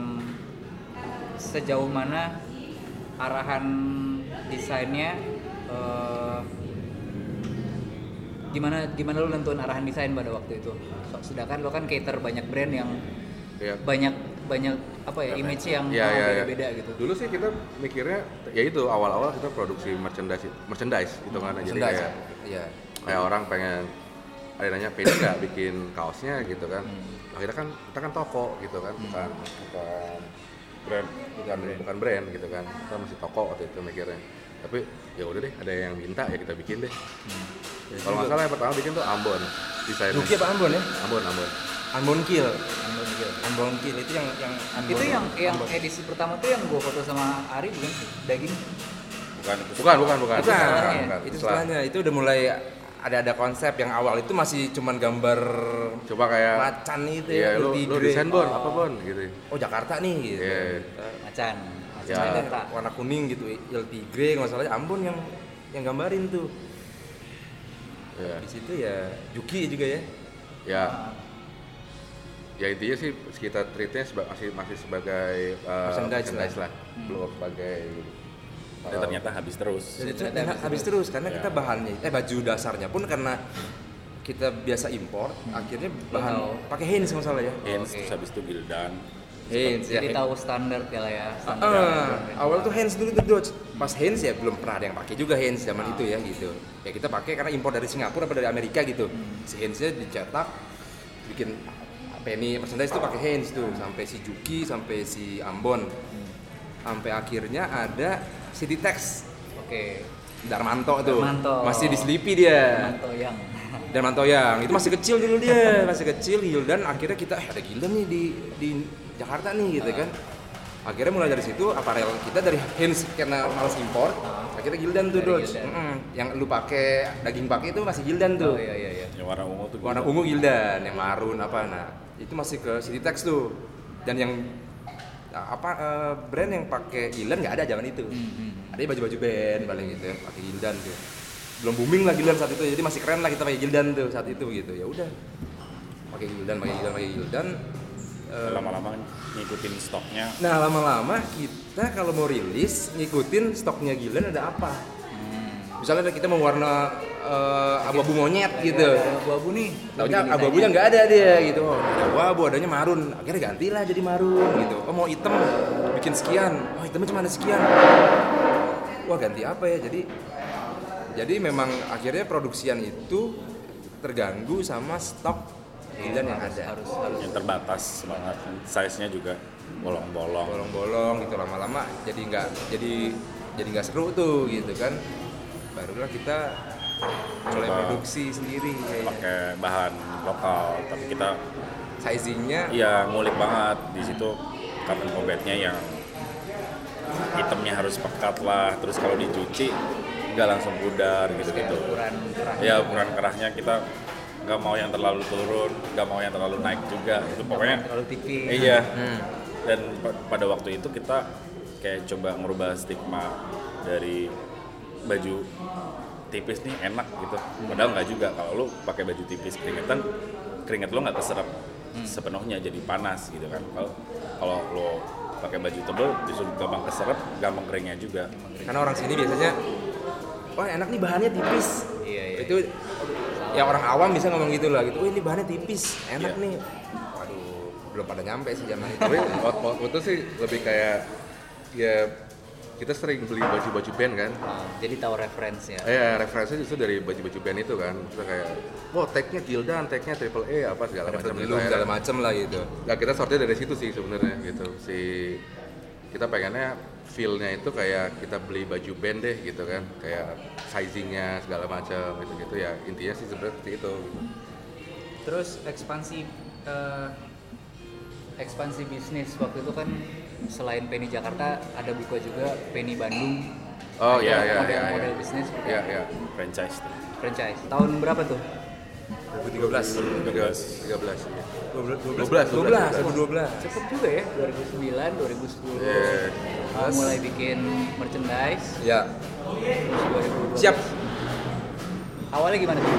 sejauh mana arahan desainnya eh, gimana gimana lu nentuin arahan desain pada waktu itu? So- sedangkan lo kan cater banyak brand yang ya banyak banyak apa ya image yang Iya, ah, iya, iya. beda-beda gitu. Dulu sih kita mikirnya ya itu awal-awal kita produksi merchandise merchandise gitu kan jadi Merchandise, kayak iya. kayak orang pengen ada yang nanya pengen nggak bikin kaosnya? gitu kan. Akhirnya kan kita kan toko gitu kan bukan bukan brand bukan bukan brand gitu kan. Kita masih toko waktu itu mikirnya tapi ya udah deh ada yang minta ya kita bikin deh. Kalau nggak salah yang pertama bikin tuh Ambon desainnya. Duki apa Ambon ya? Ambon Ambon. Ambon Kill Ambon gitu. Ambon Kill itu yang yang Ambon itu yang yang Ambon. edisi pertama tuh yang gua foto sama Ari bukan sih? Daging? Bukan itu bukan bukan. Bukan. Bukan, setelahnya. itu Setelah. setelahnya. Itu udah mulai ada ada konsep yang awal. Itu masih cuman gambar coba kayak macan itu iya lu lebih lu gede. desain bon? Apa bon? Gitu. Oh Jakarta nih gitu. Iya. macan macan Ya. Warna kuning gitu Il Tigre nggak salah Ambon yang yang gambarin tuh. Ya. Di situ ya Juki juga ya. Ya. Ya intinya sih kita treatnya seba- masih masih sebagai uh, Merchandise lah. belum sebagai Dan ternyata habis terus. Dan dan habis habis terus. karena Ya. kita bahannya eh baju dasarnya pun karena kita biasa impor akhirnya bahan Tahu. pakai Hanes masalah ya. Hanes Oke. terus habis itu Gildan Hanes ya jadi Hanes. tahu standar ya lah ya standar Ah, awal tuh hands dulu tuh Dodge. Pas hands ya belum pernah ada yang pakai juga hands zaman itu ya gitu. Ya kita pakai karena impor dari Singapura apa dari Amerika gitu. Si handsnya dicetak, bikin penny merchandise tuh pakai hands tuh sampai si Juki sampai si Ambon. Sampai akhirnya ada City Tex oke Darmanto tuh. Darmanto. Masih di Sleepy dia. Manto yang Darmanto yang itu masih kecil dulu dia, masih kecil Gildan akhirnya kita eh, ada Gildan nih di di Jakarta nih gitu kan. Akhirnya mulai dari situ aparel kita dari Hens karena males impor, akhirnya Gildan tuh Dodge. Gildan. Mm-mm. Yang lu pakai daging pakai itu masih Gildan tuh. oh iya iya iya yang warna ungu tuh Warna Gildan. ungu Gildan, yang marun apa nah. Itu masih ke City Tex tuh. Dan yang apa eh, brand yang pakai Gildan nggak ada zaman itu. Hmm, Ada baju-baju band paling gitu ya, pakai Gildan tuh. Belum booming lah Gildan saat itu, jadi masih keren lah kita pakai Gildan tuh saat itu gitu. Ya udah. Pakai Gildan, pakai Gildan, pakai Gildan. Eh, lama-lama ngikutin stoknya Nah lama-lama kita kalau mau rilis ngikutin stoknya Gildan ada apa. Misalnya kita mau warna eh, abu-abu monyet gitu. Ada abu-abu nih Taunya abu-abunya nggak ada dia gitu. Oh, ada abu adanya marun. Akhirnya gantilah jadi marun gitu. Oh mau hitam bikin sekian. Oh hitamnya cuma ada sekian. Wah ganti apa ya? Jadi jadi memang akhirnya produksian itu terganggu sama stok Gildan yang harus, ada. harus harus. Yang terbatas banget. Size nya juga bolong-bolong. Bolong-bolong gitu lama-lama jadi nggak jadi jadi nggak seru tuh gitu kan. Barulah kita mulai Coba. produksi sendiri kayak pakai bahan lokal. Tapi kita sizingnya? Ya ngulik banget. Di situ cotton combatnya yang hitamnya harus pekat lah. Terus kalau dicuci nggak langsung pudar gitu gitu ukuran kerah ya ukuran kerahnya kita nggak mau yang terlalu turun nggak mau yang terlalu naik juga. Itu pokoknya terlalu tipis. iya. Hmm. dan pa- pada waktu itu kita kayak coba merubah stigma dari baju tipis nih enak gitu. Padahal nggak juga. Kalau lu pakai baju tipis keringetan keringet lu nggak keserap sepenuhnya jadi panas gitu kan. Kalau kalau lu pakai baju tebel justru gampang keserap gampang keringnya juga. Karena orang sini biasanya wah enak nih bahannya tipis. Iya, iya. itu ya orang awam bisa ngomong gitu lah gitu oh ini bahannya tipis enak Iya. nih waduh belum pada nyampe sih zaman itu tapi waktu, itu sih lebih kayak ya kita sering beli baju-baju band kan Oh, jadi tahu referensi ya. Eh, referensinya justru dari baju-baju band itu kan. Kita kayak, wah tag-nya Gildan, tag-nya Triple A apa segala macam belum segala macem lah gitu Nah, kita sortnya dari situ sih sebenarnya gitu. Si kita pengennya feel-nya itu kayak kita beli baju band deh gitu kan. Kayak sizingnya segala macam gitu-gitu ya. Intinya sih sebenarnya seperti itu. Gitu. Terus ekspansi eh, ekspansi bisnis waktu itu kan selain Penny Jakarta ada buka juga Penny Bandung. Oh iya iya model, iya. model iya. bisnis Iya iya. franchise tuh. franchise. Tahun berapa tuh? 2013 13 13 iya. 12 12, 2012 Cepet juga ya, 2009, 2010. Iya. Uh, mulai bikin merchandise ya terus 2012. siap Awalnya gimana tuh?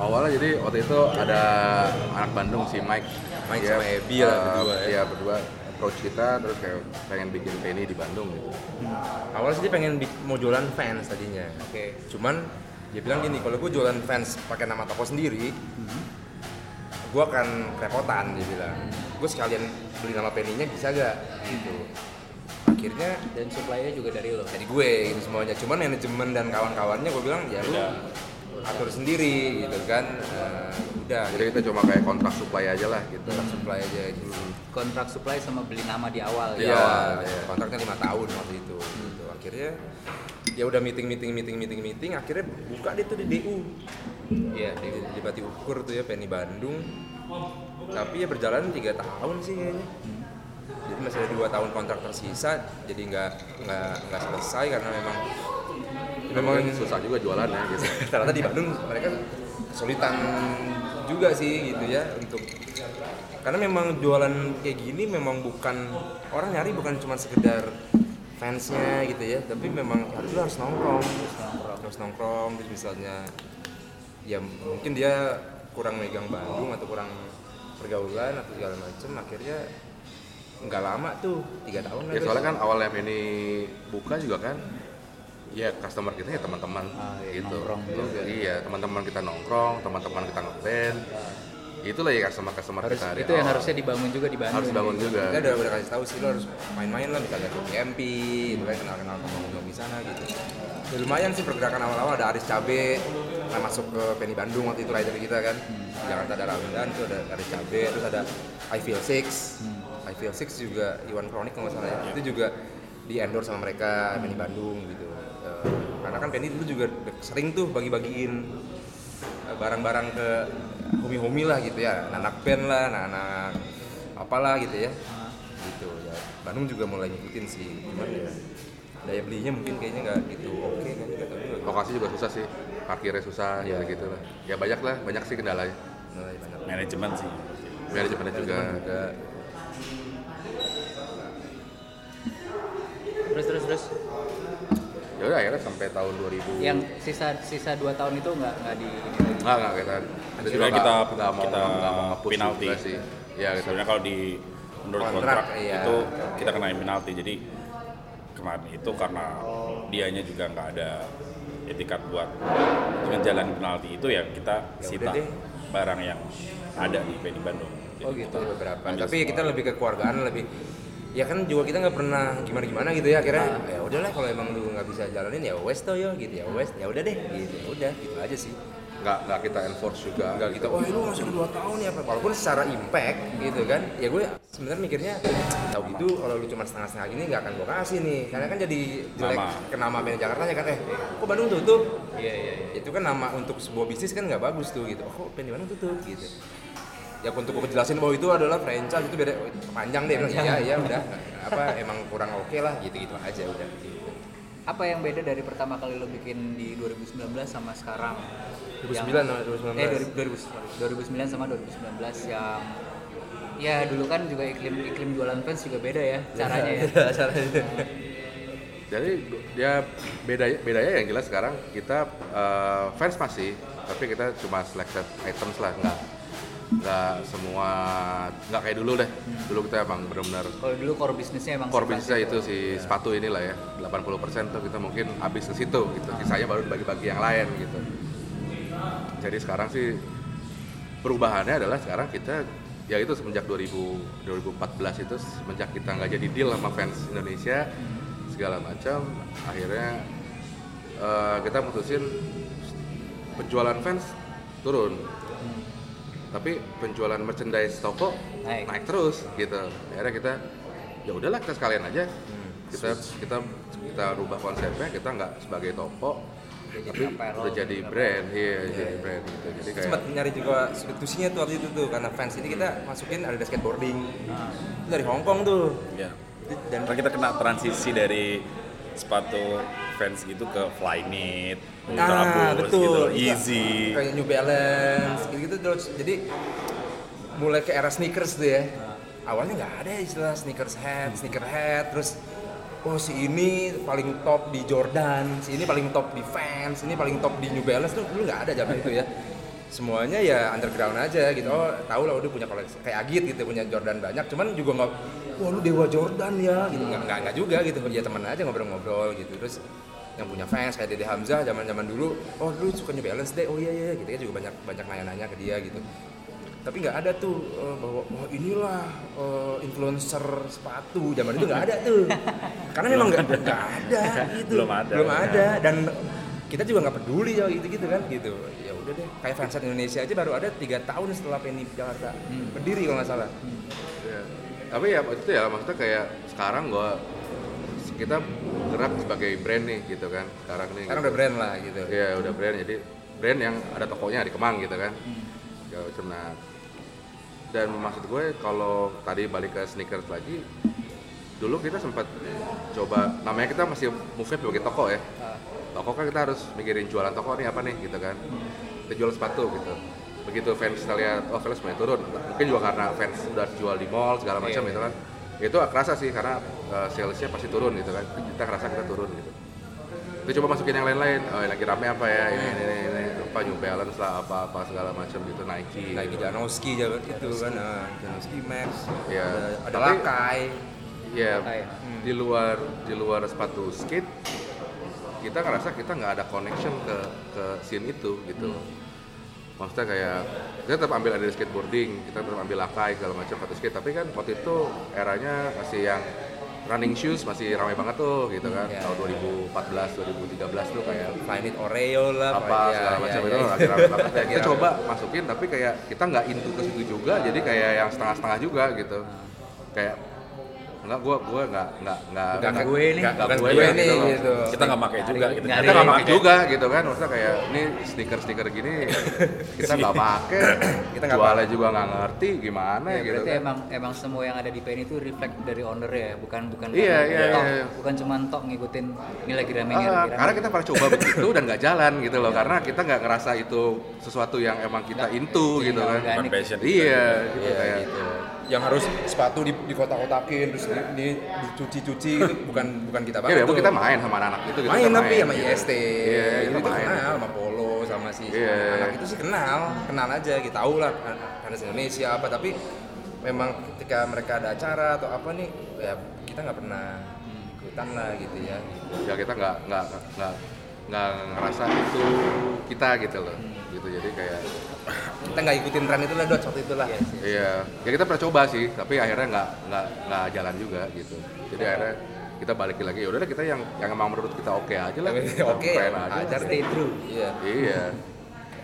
Awalnya jadi waktu itu ada anak Bandung si Mike. Mike Dia, sama Abby lah eh, berdua ya. Iya berdua approach kita terus kayak pengen bikin Penny di Bandung gitu. awalnya sih dia pengen mau jualan fans tadinya Oke. cuman dia bilang gini kalau gue jualan fans pakai nama toko sendiri gue akan kerepotan dia bilang gue sekalian beli nama penny-nya bisa gak gitu akhirnya Dan supply-nya juga dari lo. dari gue gitu semuanya cuman manajemen dan kawan-kawannya gue bilang ya lu atur sendiri gitu kan Eh, udah Jadi kita cuma kayak kontrak supply aja lah gitu. kita supply aja gitu Kontrak supply sama beli nama di awal Iya, ya. iya. kontraknya lima tahun waktu itu. Gitu. Akhirnya ya udah meeting meeting meeting meeting meeting akhirnya buka deh tuh di DU Iya, di, di di Bati Ukur tuh ya Penny Bandung tapi ya berjalan tiga tahun sih kayaknya jadi masih ada dua tahun kontrak tersisa jadi nggak nggak nggak selesai karena memang Memang susah juga jualannya gitu. ternyata di Bandung mereka kesulitan juga sih gitu ya untuk karena memang jualan kayak gini memang bukan orang nyari bukan cuma sekedar fansnya gitu ya tapi memang harus lu harus nongkrong harus nongkrong terus misalnya ya mungkin dia kurang megang Bandung atau kurang pergaulan atau segala macem akhirnya nggak lama tuh tiga tahun Ya soalnya kan awalnya Penny buka juga kan ya customer kita ya teman-teman Ah, iya, gitu. juga. Iya, teman-teman kita nongkrong, teman-teman kita ngeband. Itulah ya customer-customer harus kita. itu yang awal. harusnya dibangun juga di Bandung. harus dibangun juga. kita udah udah kasih tahu sih lo harus main-main lah misalnya ke PMP itu kan kenal-kenal teman-teman di sana gitu ya lumayan sih pergerakan awal-awal ada Aris Cabe nah masuk ke Penny Bandung waktu itu rider kita kan di Jakarta ada Ramdan itu ada Aris Cabe terus ada I Feel Six I Feel Six juga Iwan Kronik kalau nggak salah ya itu juga di endorse sama mereka Penny Bandung gitu Eh, karena kan Penny dulu juga sering tuh bagi-bagiin eh, barang-barang ke homi-homi lah gitu ya anak band lah anak-anak apalah gitu ya gitu ya Bandung juga mulai ngikutin sih cuman ya daya belinya mungkin kayaknya nggak gitu oke kan nggak tahu juga Lokasi juga susah sih. Parkirnya susah Iya. gitu gitu lah. Ya banyak lah, banyak sih kendalanya. banyak Manajemen sih. Manajemennya juga. Manajemen juga Terus terus terus. Ya udah akhirnya sampai tahun 2000. Yang sisa sisa dua tahun itu nggak nggak di. Enggak, enggak kita. Kita juga kita nggak- nggak mau kita nggak mau penalti. sih. Ya kita Sebenarnya kalau di menurut Kontrak, kontrak, iya. itu kita kenain penalti. Jadi kemarin itu karena dianya juga nggak ada etikat buat ngejalan penalti itu ya kita Ya sita deh. barang yang ada di Penny Bandung. Oh gitu. kita beberapa ambil tapi ya semua. kita lebih ke keluargaan lebih ya kan juga kita nggak pernah gimana gimana gitu ya akhirnya ya udahlah kalau emang lu nggak bisa jalanin ya wes tuh yo gitu ya wes ya udah deh gitu ya udah gitu aja sih nggak nggak kita enforce juga. nggak gitu wah lu masuk dua tahun ya walaupun secara impact gitu kan ya gue sebenarnya mikirnya tahu gitu kalau lu cuma setengah-setengah gini nggak akan gue kasih nih karena kan jadi jelek Nama. ke nama band Jakarta ya kan eh kok Bandung tutup Iya iya iya. itu kan nama untuk sebuah bisnis kan nggak bagus tuh gitu oh kok band Bandung tutup gitu ya untuk gue jelasin bahwa itu adalah franchise itu beda panjang deh bilang, ya ya udah. Apa emang kurang oke lah gitu gitu aja udah. Apa yang beda dari pertama kali lo bikin di 2019 sama sekarang? 2009 Yang- sama 2019. Eh 2000, 2000, sorry, 2009 sama 2019 yang ya dulu kan juga iklim iklim jualan fans juga beda ya caranya ya. caranya. Jadi dia beda bedanya yang jelas sekarang kita eh, fans masih, tapi kita cuma selected items lah, nggak nggak semua nggak kayak dulu deh. Dulu kita emang benar-benar Kalau dulu core bisnisnya emang core bisnisnya itu si sepatu inilah ya 80% tuh kita mungkin habis ke situ gitu. Sisanya baru bagi-bagi yang lain gitu. Jadi sekarang sih perubahannya adalah sekarang kita ya itu semenjak 2000 2014 itu semenjak kita nggak jadi deal sama fans Indonesia segala macam akhirnya eh, kita mutusin penjualan fans turun tapi penjualan merchandise toko Naik. naik, terus gitu. Akhirnya kita ya udahlah kita sekalian aja. Kita kita kita rubah konsepnya kita nggak sebagai toko jadi tapi apparel, udah jadi apa. brand. Iya jadi brand gitu. Jadi kayak sempat nyari juga substitusinya tuh waktu itu tuh karena fans. Ini kita masukin ada skateboarding. Nah, itu dari Hong Kong tuh. Ya. dan Karena kita kena transisi dari sepatu fans gitu ke Flyknit, Nah, Boost betul. gitu. Easy. kayak New Balance gitu terus jadi mulai ke era sneakers tuh ya awalnya nggak ada istilah sneakers head sneaker head terus oh si ini paling top di Jordan si ini paling top di Vans ini paling top di New Balance tuh dulu nggak ada zaman itu ya semuanya ya underground aja gitu oh tahu lah udah punya koleksi kayak Agit gitu punya Jordan banyak cuman juga nggak wah lu dewa Jordan ya. Gitu nggak nggak nggak juga gitu. Ya teman aja ngobrol-ngobrol gitu. Terus yang punya fans kayak Dede Hamzah zaman zaman dulu oh lu suka New Balance deh. Oh iya iya gitu. Ya juga banyak banyak nanya-nanya ke dia gitu. Tapi nggak ada tuh eh, bahwa oh inilah eh, influencer sepatu. Zaman itu nggak ada tuh. Karena memang nggak nggak ada gitu. Belum ada. belum ada. Dan kita juga nggak peduli ya gitu gitu kan gitu. Ya udah deh. Kayak fansite Indonesia aja baru ada tiga tahun setelah Penny Jakarta berdiri kalau nggak salah. Ya. Tapi ya itu ya maksudnya kayak sekarang gua kita gerak sebagai brand nih gitu kan sekarang nih. sekarang gitu. udah brand lah gitu Iya udah brand jadi brand yang ada tokonya di Kemang gitu kan. Ya macam nah. Dan maksud gue kalau tadi balik ke sneakers lagi, dulu kita sempat coba namanya kita masih move-nya sebagai toko ya. Toko kan kita harus mikirin jualan toko nih apa nih gitu kan. Kita jual sepatu gitu. Begitu fans kita lihat oh fans mulai turun. Mungkin juga karena fans udah jual di mall segala macam Iya, gitu kan. Itu kerasa sih karena uh, salesnya pasti turun gitu kan. Kita kerasa kita turun gitu kita coba masukin yang lain-lain oh yang lagi rame apa ya ini ini ini, ini apa New Balance lah apa apa segala macam gitu Nike Nike Janowski juga itu kan nah, Janowski Max Iya. ada, ada Tapi- Lakai ya Lakai. di luar di luar sepatu skate kita ngerasa kita nggak ada connection ke ke scene itu gitu loh. Maksudnya kayak kita tetap ambil ada skateboarding kita tetap ambil lakai segala macam sepatu skate tapi kan waktu itu eranya masih yang running shoes masih ramai banget tuh gitu kan Iya, tahun 2014 2013 tuh kayak Flyknit Oreo lah apa ya, segala ya, macam ya, itu ya. lagi rame banget ya. Kita Lagi coba masukin tapi kayak kita nggak into ke situ juga, jadi kayak yang setengah-setengah juga gitu. Kayak enggak gua gua nggak nggak nggak Bukan nggak- gue nih. nggak- nggak Bukan gue gue ya, nih, gitu gitu. Kita nggak pakai juga gitu. Kita nggak pakai juga gitu kan, maksudnya kayak ini stiker-stiker gini kita nggak pakai, Kita nggak jualnya juga nggak ngerti gimana Ya, gitu berarti kan. emang emang semua yang ada di PN itu reflect dari owner ya, bukan bukan Iya, iya, tok, iya. bukan cuma tok ngikutin ini lagi rame ini Ah, karena kita pernah coba begitu dan nggak jalan gitu loh, karena kita nggak ngerasa itu sesuatu yang emang kita Nggak, into gitu nggak kan. Iya, gitu Iya, kayak gitu. Yang harus sepatu di, di kotak-kotakin terus di, di, dicuci-cuci gitu bukan bukan kita banget tuh. kita main sama anak-anak itu kita main tapi sama IST Iya, itu main. kenal sama Polo sama si Iya. anak itu sih kenal kenal aja kita tahu lah karena Indonesia apa tapi memang ketika mereka ada acara atau apa nih ya kita nggak pernah ikutan lah gitu ya Ya kita nggak nggak nggak nggak ngerasa itu kita gitu loh. Gitu jadi kayak kita nggak ikutin tren itu lah dot waktu itu lah iya, ya kita pernah coba sih, tapi akhirnya nggak nggak nggak jalan juga gitu. Jadi akhirnya kita balik lagi ya udah kita yang yang emang menurut kita oke aja lah. oke aja. ajar Stay true. iya Iya.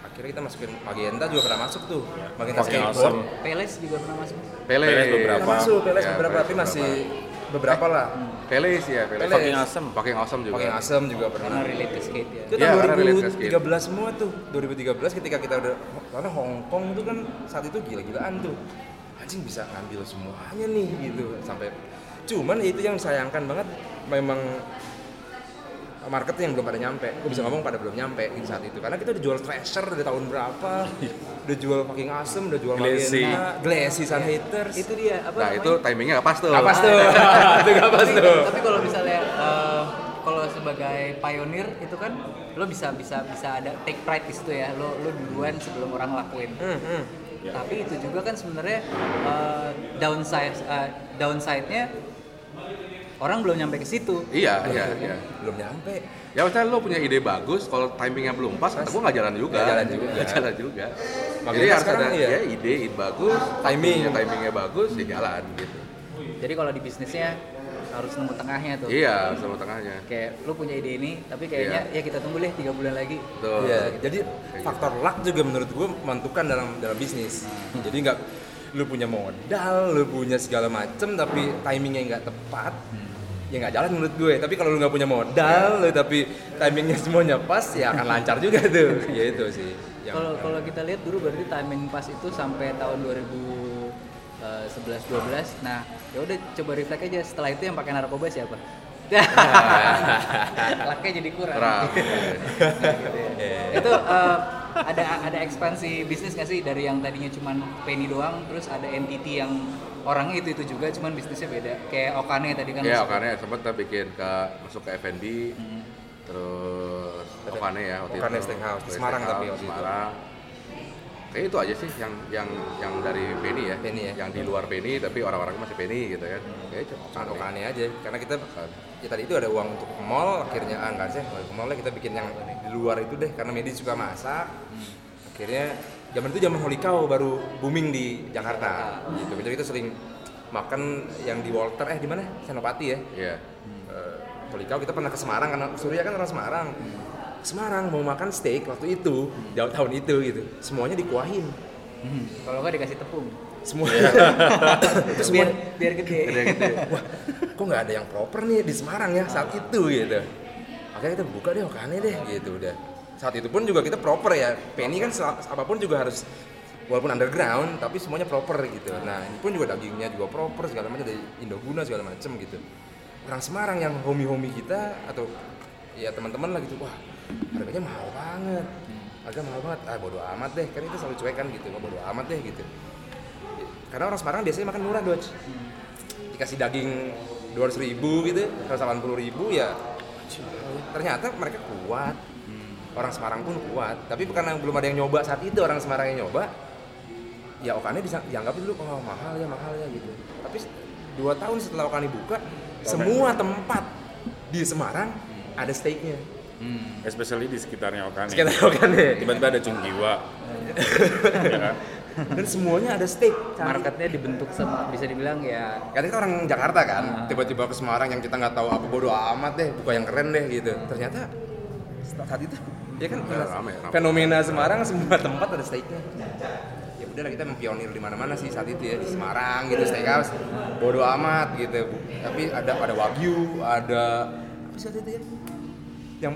akhirnya kita masukin Magenta juga pernah masuk tuh Magenta Fucking skateboard awesome. Peles juga pernah masuk. Pele, Peles Pernah beberapa. masuk Peles Ya, beberapa Peles tapi masih beberapa. beberapa lah Pele sih ya, Pele. Peles. Fucking awesome. Fucking awesome juga. Pakai asem juga pernah Karena relate ke skate ya. itu tahun skate. 2013 semua tuh 2013 ketika kita udah karena Hong Kong itu kan saat itu gila-gilaan tuh anjing bisa ngambil semuanya nih gitu sampai cuman ya itu yang disayangkan banget memang marketnya yang belum pada nyampe. Gue bisa ngomong pada belum nyampe di saat itu. Karena kita udah jual Thrasher dari tahun berapa udah jual fucking awesome udah jual Glassy. Glassy Sun Haters. Itu dia apa Nah, namanya? itu timingnya nggak pas tuh. Nggak pas tuh. itu nggak pas tapi, tuh. tapi kalau misalnya eh, kalau sebagai pioneer itu kan lo bisa bisa bisa ada take pride di situ ya. Lo lo duluan sebelum orang lakuin. Hmm, hmm. tapi itu juga kan sebenarnya eh, downside eh, downside-nya orang belum nyampe ke situ Iya, iya, iya. belum nyampe Ya misalnya lo punya ide bagus, kalau timingnya belum pas, gue nggak jalan juga. Nggak jalan juga. Nggak jalan juga. Makanya Jadi harus ada iya. ya ide, ide bagus, Timing. waktunya, timingnya bagus, ya jalan gitu. jadi kalau di bisnisnya harus nemu tengahnya tuh iya sama tengahnya kayak lu punya ide ini tapi kayaknya ya kita tunggu deh tiga bulan lagi Betul. Iya, jadi faktor luck juga menurut gue menentukan dalam dalam bisnis. Jadi nggak lu punya modal, lu punya segala macem, tapi timingnya nggak tepat, ya nggak jalan menurut gue. Tapi kalau lu nggak punya modal, lu tapi timingnya semuanya pas, ya akan lancar juga tuh. ya itu sih. Yang- kalau kalau kita lihat dulu berarti timing pas itu sampai tahun 2011 12 nah ya udah coba reflect aja setelah itu yang pakai narkoba siapa Laknya jadi kurang. Kurang. itu eh, ada ada ekspansi bisnis nggak sih dari yang tadinya cuman penny doang, terus ada entity yang orangnya itu itu juga, cuman bisnisnya beda. Kayak Okane tadi kan. Iya, masuk- Okane sempat kita bikin ke masuk ke F&B, terus Okane ya waktu Okane itu. Steakhouse, di Semarang tapi waktu itu. Semarang. Kayak itu aja sih yang yang yang dari Penny ya, Penny ya. yang di luar Penny tapi orang-orang masih Penny gitu kan. Kayak itu. Sangat okane aja. Karena kita ya tadi itu ada uang untuk ke mall akhirnya ah enggak sih ke mall lah kita bikin yang di luar itu deh karena Medi suka masak. Akhirnya zaman itu zaman Holy Cow baru booming di Jakarta. Gitu. Jadi kita sering makan yang di Walter eh di mana? Senopati ya. Iya. Eh, Holy Cow kita pernah ke Semarang karena Surya kan orang Semarang Semarang mau makan steak waktu itu jauh tahun itu gitu. Semuanya dikuahin. Hmm, Kalau nggak dikasih tepung. semua. Iya. itu semua Biar biar gede. Gede-gede. wah kok nggak ada yang proper nih di Semarang ya saat itu gitu. Akhirnya kita buka deh Okane deh gitu udah. Saat itu pun juga kita proper ya. Penny kan apa pun juga harus walaupun underground tapi semuanya proper gitu. Nah ini pun juga dagingnya juga proper segala macam dari Indoguna segala macam gitu. Orang Semarang yang homie-homie kita atau ya teman-teman lah gitu wah harganya mahal banget. Harga mahal banget. Ah bodo amat deh kan itu selalu cuek kan gitu. Bodo amat deh gitu. Karena orang Semarang biasanya makan murah Dodge dikasih daging dua ratus ribu gitu seratus delapan puluh ribu ya ternyata mereka kuat. Orang Semarang pun kuat. Tapi karena belum ada yang nyoba saat itu orang Semarang yang nyoba ya Okane bisa dianggap dulu oh mahal ya mahal ya gitu. Tapi dua tahun setelah Okane buka semua tempat di Semarang ada steaknya Hmm. especially di sekitarnya Okane. sekitar Okane Tiba-tiba ada Cunggiwa. ya kan? dan semuanya ada steak Marketnya dibentuk sama bisa dibilang ya Karena kita orang Jakarta kan, Ah. tiba-tiba ke Semarang yang kita nggak tahu apa bodo amat deh, buka yang keren deh gitu. Ternyata saat itu ya kan Ya, rame, rame. fenomena Semarang semua tempat ada steaknya. Ya udahlah kita mempionir di mana-mana sih saat itu ya di Semarang gitu steakhouse bodo amat gitu. Tapi ada ada wagyu, ada sih saat itu ya? Yang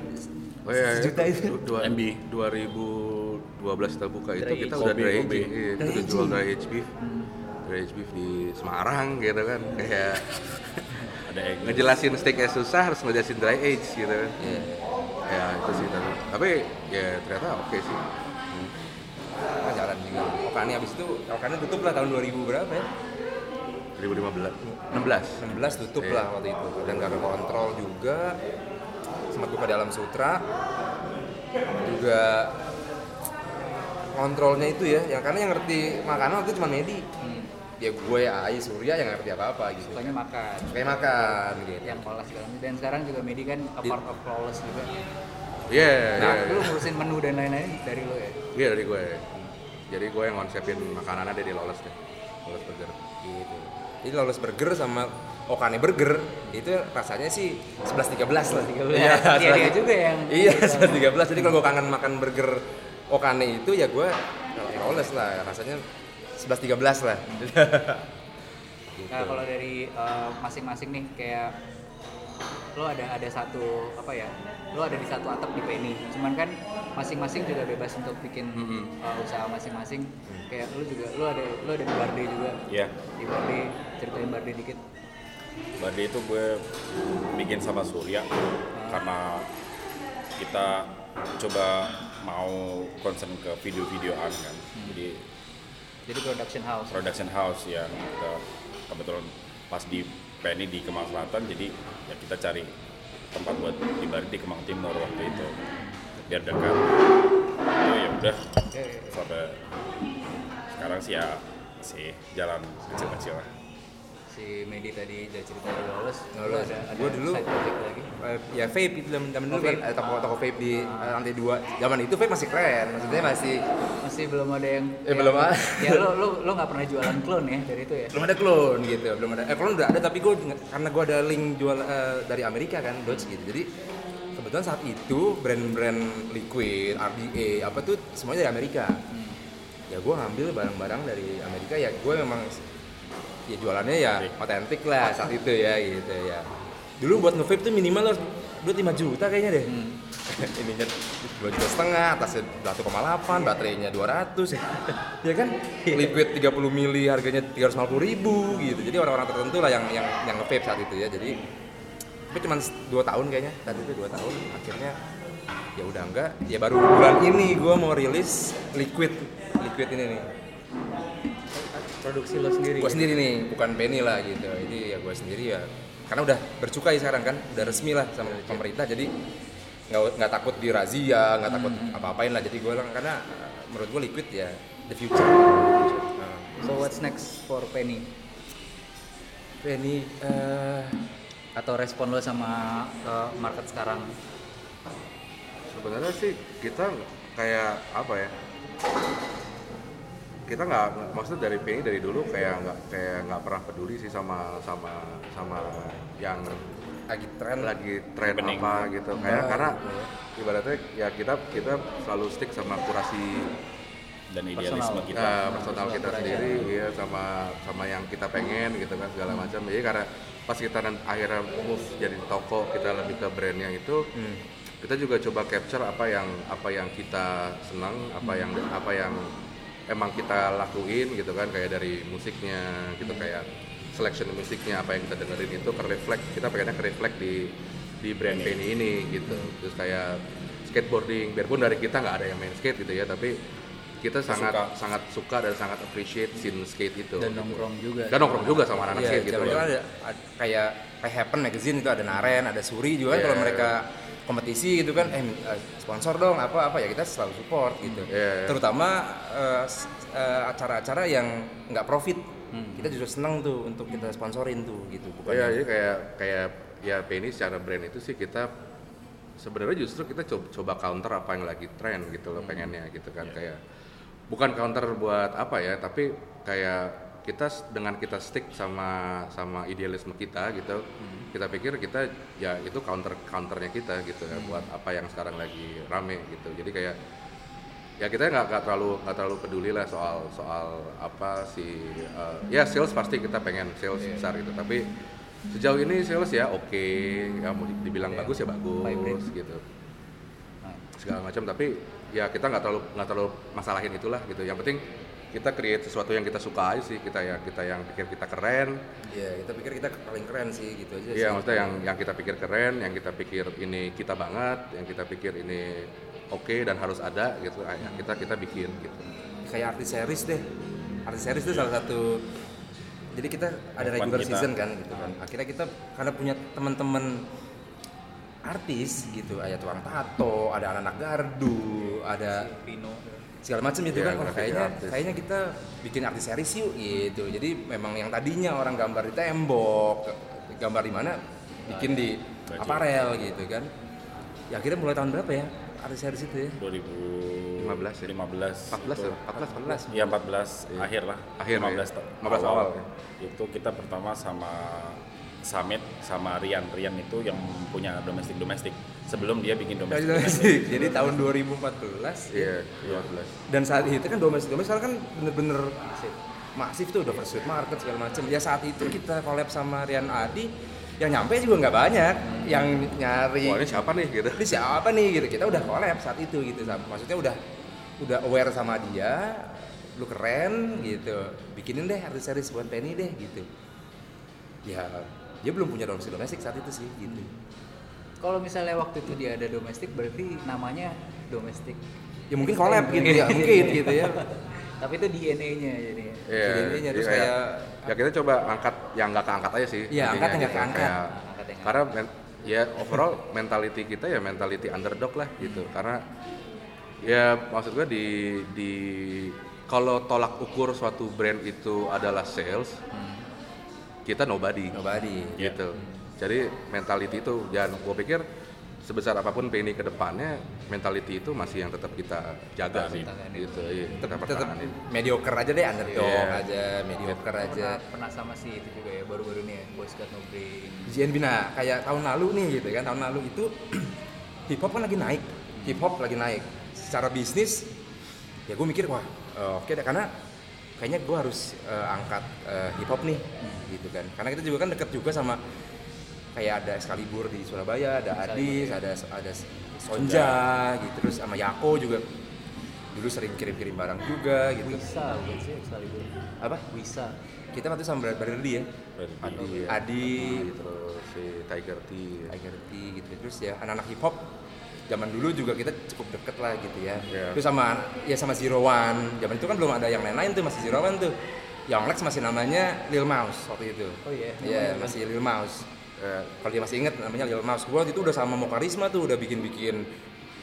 Oh iya, sejuta itu. Dua, MB. 2012 kita buka itu kita udah dry. Iya, Dry kita aging. jual dry beef. Dry beef di Semarang gitu kan. Kayak Ada ngejelasin steaknya susah harus ngejelasin dry age gitu kan. Iya. Ya itu sih tapi, tapi ya ternyata oke sih. Nah, jalan juga. Okane habis itu Okane tutup lah tahun 2000 berapa ya? 2015, 16. 16 tutup Iya. lah waktu itu dan gak kontrol juga sempat buka dalam sutra juga kontrolnya itu ya yang karena yang ngerti makanan itu cuma Medi ya gue Ai Surya yang ngerti apa apa gitu sukanya makan. kayak makan gitu Yang polos segala. Dan sekarang juga Medi kan a part of flawless juga. Iya, Nah, iya, lu iya. ngurusin menu dan lain-lain dari lo ya. Iya dari gue. Jadi gue yang konsepin makanannya ada di Lawless deh. Lawless Burger. gitu jadi Lawless Burger sama Okane Burger itu rasanya sih 11 13 lah. 13. Iya, dia 11. juga yang- Iya 11 13 jadi kalau gue kangen makan burger Okane itu ya gue Lawless lah. Rasanya 11 13 lah. Nah, kalau dari eh, masing-masing nih kayak lo ada ada satu apa ya? Lo ada di satu atap di Penny. Cuman kan masing-masing juga bebas untuk bikin eh, usaha masing-masing. Kayak lo juga lo ada lo ada di Barde juga. Iya. Di Barde ceritain Barde dikit. Bade itu gue bikin sama Surya karena kita coba mau concern ke video-videoan kan. Jadi Jadi production house. production house ya kita kebetulan pas di Penny di Kemang Selatan jadi ya kita cari tempat buat Bali di Kemang Timur waktu itu. Biar dekat. Itu ya udah. Sampai sekarang sih ya sih jalan kecil-kecil lah Si Medi tadi udah cerita di Lawless. Lawless. ada ada Gua dulu- lagi. Eh, ya vape itu zaman zaman dulu kan ada toko toko vape di eh, lantai dua zaman itu vape masih keren maksudnya masih Masih belum ada yang Eh, yang- belum ada. ya lo lo lo nggak pernah jualan clone ya dari itu ya belum ada clone gitu belum ada eh clone udah ada tapi gue karena gue ada link jual eh, dari Amerika kan Dodge gitu jadi kebetulan saat itu brand-brand liquid RDA apa tuh semuanya dari Amerika ya gue ngambil barang-barang dari Amerika ya gue memang ya jualannya ya otentik. lah saat itu ya gitu ya. Dulu buat nge-vape tuh minimal harus duit 5 juta kayaknya deh. Ininya 2 juta setengah atasnya 1,8 baterainya 200 ya kan? Liquid 30 mili harganya 350 ribu gitu. Jadi orang-orang tertentu lah yang yang yang nge-vape saat itu ya. Jadi tapi cuma 2 tahun kayaknya. Saat itu 2 tahun akhirnya ya udah enggak. Ya baru bulan ini gua mau rilis liquid liquid ini nih produksi lo sendiri gue sendiri nih bukan Penny lah gitu. Ini ya gue sendiri ya karena udah bercukai sekarang kan udah resmi lah sama pemerintah jadi nggak nggak takut dirazia nggak takut apa-apain lah. Jadi gue bilang karena uh, menurut gue liquid ya the future. Nah, so what's next for Penny? Penny eh, atau respon lo sama uh, market sekarang? Sebenarnya sih kita kayak apa ya kita nggak maksudnya dari PNI dari dulu kayak nggak kayak nggak pernah peduli sih sama sama sama yang lagi tren lagi tren Happening. apa gitu kayak Nah, karena gitu ya. ibaratnya ya kita kita selalu stick sama kurasi dan idealisme Personal. kita ya, personal kita sendiri ya sama sama yang kita pengen gitu kan segala macam jadi karena pas kita akhirnya move jadi toko kita lebih ke brandnya itu Hmm. kita juga coba capture apa yang apa yang kita senang apa yang apa yang emang kita lakuin gitu kan kayak dari musiknya gitu kayak selection musiknya apa yang kita dengerin itu ke reflect kita pengennya ke reflect di di brand Penny ini gitu terus kayak skateboarding biarpun dari kita nggak ada yang main skate gitu ya tapi kita sangat Suka. sangat suka dan sangat appreciate scene skate itu dan gitu. nongkrong juga dan nongkrong juga sama anak-anak Iya, skate gitu kan ada, kayak kayak Happen Magazine itu ada Naren, ada Suri juga Iya. kalau mereka kompetisi gitu kan, eh eh, sponsor dong apa apa ya kita selalu support gitu. Iya. Terutama eh, eh, acara-acara yang nggak profit, kita justru senang tuh untuk kita sponsorin tuh gitu. Oh Bukan yang- jadi kayak kayak ya Penny secara brand itu sih kita sebenarnya justru kita coba, coba counter apa yang lagi tren gitu loh pengennya gitu kan kayak bukan counter buat apa ya tapi kayak kita dengan kita stick sama sama idealisme kita gitu kita pikir kita ya itu counter counternya kita gitu ya buat apa yang sekarang lagi rame gitu. Jadi kayak ya kita nggak terlalu nggak terlalu peduli lah soal soal apa sih eh, ya sales pasti kita pengen sales besar gitu. Tapi sejauh ini sales ya oke ya mau di- dibilang bagus ya bagus gitu. Segala macam tapi ya kita nggak terlalu nggak terlalu masalahin itulah gitu. Yang penting kita create sesuatu yang kita suka aja sih kita ya kita yang pikir kita keren Iya, kita pikir kita paling keren sih gitu aja. Iya, maksudnya yang yang kita pikir keren, yang kita pikir ini kita banget, yang kita pikir ini oke dan harus ada gitu. ah, ya kita kita bikin gitu. kayak artis series deh. Artis series itu salah satu jadi kita ada Harapan regular kita. season kan gitu kan. Akhirnya kita karena punya teman-teman artis gitu, ada tukang tato, ada anak-anak gardu, ada Pino segala macam itu Iya, kan. Graphic kayaknya artist. kayaknya kita bikin artis series yuk gitu. Jadi memang yang tadinya orang gambar di tembok, gambar di mana bikin di Baju. aparel gitu kan. Ya akhirnya mulai tahun berapa ya artis series itu ya? 15 ya? 2015 14 itu. ya? 14 14. Iya 14 akhir lah. Akhir ya? 15 ta- 15 awal ya? Itu kita pertama sama Summit sama Rian. Rian itu yang punya domestik domestik. Sebelum dia bikin domestik. domestik. Jadi tahun 2014 Iya, 15. dan saat itu kan domestik domestik sekarang kan bener-bener masif tuh udah pursuit market segala macam ya saat itu kita collab sama Rian Adi yang nyampe juga nggak banyak yang nyari Wah, ini siapa nih gitu? ini siapa nih gitu kita udah collab saat itu gitu maksudnya udah udah aware sama dia lu keren gitu bikinin deh artis series buat Penny deh gitu ya dia belum punya domestik domestik saat itu sih gitu kalau misalnya waktu itu dia ada domestik berarti namanya domestik ya mungkin collab gitu ya mungkin gitu ya tapi itu DNA-nya jadi Jadinya jadi terus kayak, kayak- ya kita coba angkat yang nggak keangkat aja sih. Iya, angkat yang nggak gitu. keangkat. Kayak- Angkat yang karena men- ya overall mentality kita ya mentality underdog lah gitu. Karena ya maksud gua di di kalau tolak ukur suatu brand itu adalah sales, kita nobody. Nobody gitu. Jadi mentality itu dan gue pikir sebesar apa pun Penny ke depannya mentality itu masih yang tetap kita jaga sih. gitu iya, tetap tetap mediocre aja deh underdog Iya. aja mediocre aja. Pernah, pernah sama si itu juga ya baru-baru ini ya Boys Got No Brain nah kayak tahun lalu nih gitu kan tahun lalu itu hip hop kan lagi naik hip hop lagi naik. Secara bisnis ya gue mikir wah oke deh karena kayaknya gue harus eh, angkat eh, hip hop nih gitu kan. Karena kita juga kan deket juga sama kayak ada Excalibur di Surabaya ada Adis ada ada Sonja gitu. Terus sama Yako juga dulu sering kirim-kirim barang juga gitu. Wisa bukan sih Excalibur apa? Wisa. Kita waktu sama Berardi ya. Adi, Adi. Terus si Tiger T Tiger T gitu. Terus ya anak-anak hip hop zaman dulu juga kita cukup deket lah gitu ya. Iya. terus sama ya sama Zero One. Zaman itu kan belum ada yang lain-lain tuh masih Zero One tuh. Yang Lex masih namanya Lil Mouse waktu itu. Oh iya Iya masih Lil Mouse. Eh, kalau dia masih inget namanya Lil Mouse. Gua waktu itu udah sama Mokarisma tuh udah bikin-bikin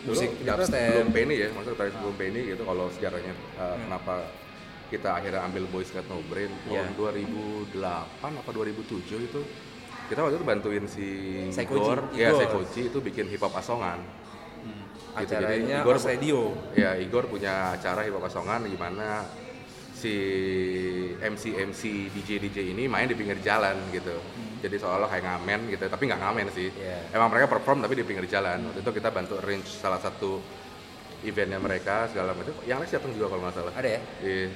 musik dubstep. belum Penny ya, maksudnya tadi sebelum Penny gitu kalau sejarahnya uh, kenapa kita akhirnya ambil Boys Got No Brain? Iya. tahun 2008 apa 2007 itu kita waktu itu bantuin si Igor, ya Igor. Saikoji itu bikin hip hop asongan. Gitu, jadi acaranya Igor Os Radio Ya Igor punya acara hip hop asongan gimana si MC MC DJ DJ ini main di pinggir jalan gitu. Jadi seolah kayak ngamen gitu, tapi nggak ngamen sih. Iya. Emang mereka perform tapi di pinggir jalan. Waktu itu kita bantu arrange salah satu eventnya mereka segala macam. Yang lain datang juga kalau nggak salah. ada ya Iya.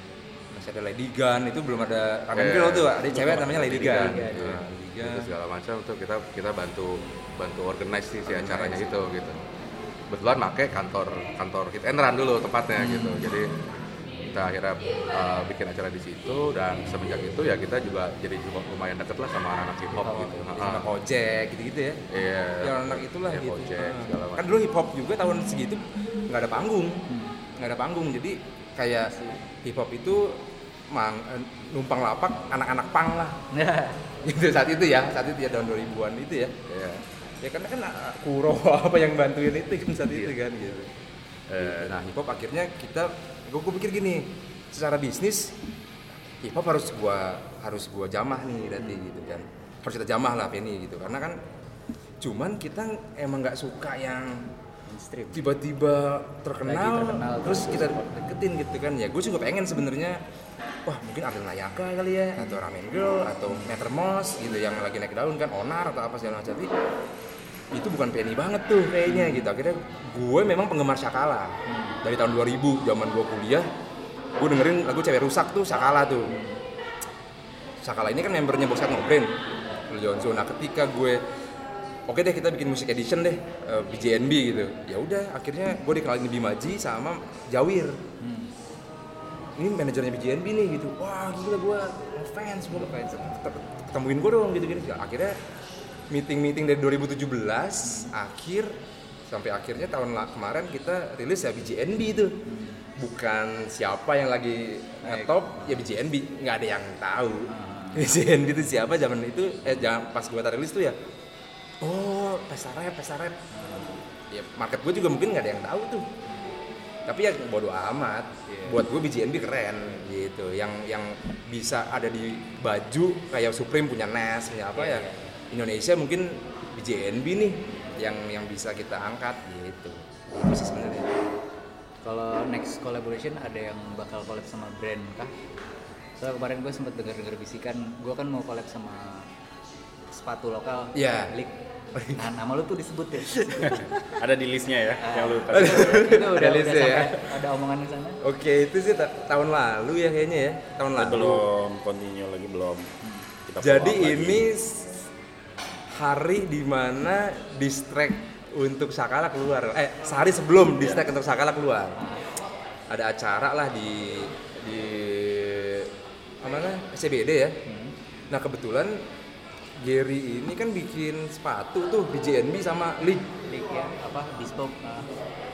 masih ada Lady Gun itu belum ada Ramen. Girl tuh ada cewek namanya Lady Gun Iya. Iya, Lady Itu Gun segala macam tuh kita kita bantu bantu organize sih si acaranya itu gitu. Kebetulan make kantor kantor hit and run dulu tempatnya Hmm. gitu. Jadi kita akhirnya uh, bikin acara di situ dan semenjak itu ya kita juga jadi juga lumayan deket lah sama anak-anak hip hop gitu. sama Ha-ha. Kojek gitu-gitu ya Iya. ya anak itulah Ya, gitu Ah. segala kan dulu hip hop juga tahun segitu nggak ada panggung nggak ada panggung jadi kayak hip hop itu mang, eh, numpang lapak anak-anak pang lah gitu saat itu ya saat itu ya tahun 2000-an itu ya Iya. Ya karena kan ah, Kuro apa yang bantuin itu kan saat itu kan gitu. Eh, nah hip hop akhirnya kita gue, pikir gini secara bisnis hip hop harus gua harus gua jamah nih berarti gitu kan. Harus kita jamah lah Penny gitu. Karena kan cuman kita emang nggak suka yang tiba-tiba terkenal, terkenal, terus kita deketin gitu kan. Ya gue juga pengen sebenarnya wah mungkin Ariel Nayaka kali ya atau Ramen Girl atau Meter Moss gitu yang lagi naik daun kan Onar atau apa segala macam. Tapi itu bukan Penny banget tuh kayaknya gitu. Akhirnya gue memang penggemar Shakala dari tahun 2000 zaman gue kuliah gue dengerin lagu cewek rusak tuh Shakala tuh. Shakala ini kan membernya Boset Ngobrol Lil Jonzo nah ketika gue oke deh kita bikin musik edition deh eh, BJNB gitu. Ya udah akhirnya gue dikenalin Bimaji sama Jawir. Ini manajernya BJNB nih gitu. Wah gila gue fans gue fans. Ketemuin gue dong gitu gitu akhirnya meeting meeting dari 2017 akhir sampai akhirnya tahun kemarin kita rilis ya BJNB itu. Bukan siapa yang lagi ngetop ya BJNB nggak ada yang tahu. BJNB itu siapa? Zaman itu eh jangan pas gue rilis tuh ya. Oh pesta rap pesta rap ya market gue juga mungkin nggak ada yang tahu tuh. Tapi ya bodo amat. Buat gue BJNB keren gitu. Yang yang bisa ada di baju kayak Supreme punya Nes punya apa ya Indonesia mungkin BJNB nih yang yang bisa kita angkat gitu itu sih sebenarnya kalau next collaboration ada yang bakal collab sama brand kah soalnya kemarin gue sempet denger denger bisikan gue kan mau collab sama sepatu lokal Iya. Lik. nah nama lu tuh disebut ya Ada di listnya ya yang lu Ah, itu udah, udah listnya sampai ya. ada omongan di sana oke itu sih ta- tahun lalu ya kayaknya ya tahun lalu belum continue lagi belum. Kita jadi up lagi. Hari di mana diss track untuk Sakala keluar. Eh sehari sebelum diss track untuk Sakala keluar. Ada acara lah di di mana SCBD ya. Nah kebetulan Gary ini kan bikin sepatu tuh BJNB sama Lig Lik ya. Apa? Bespoke ah.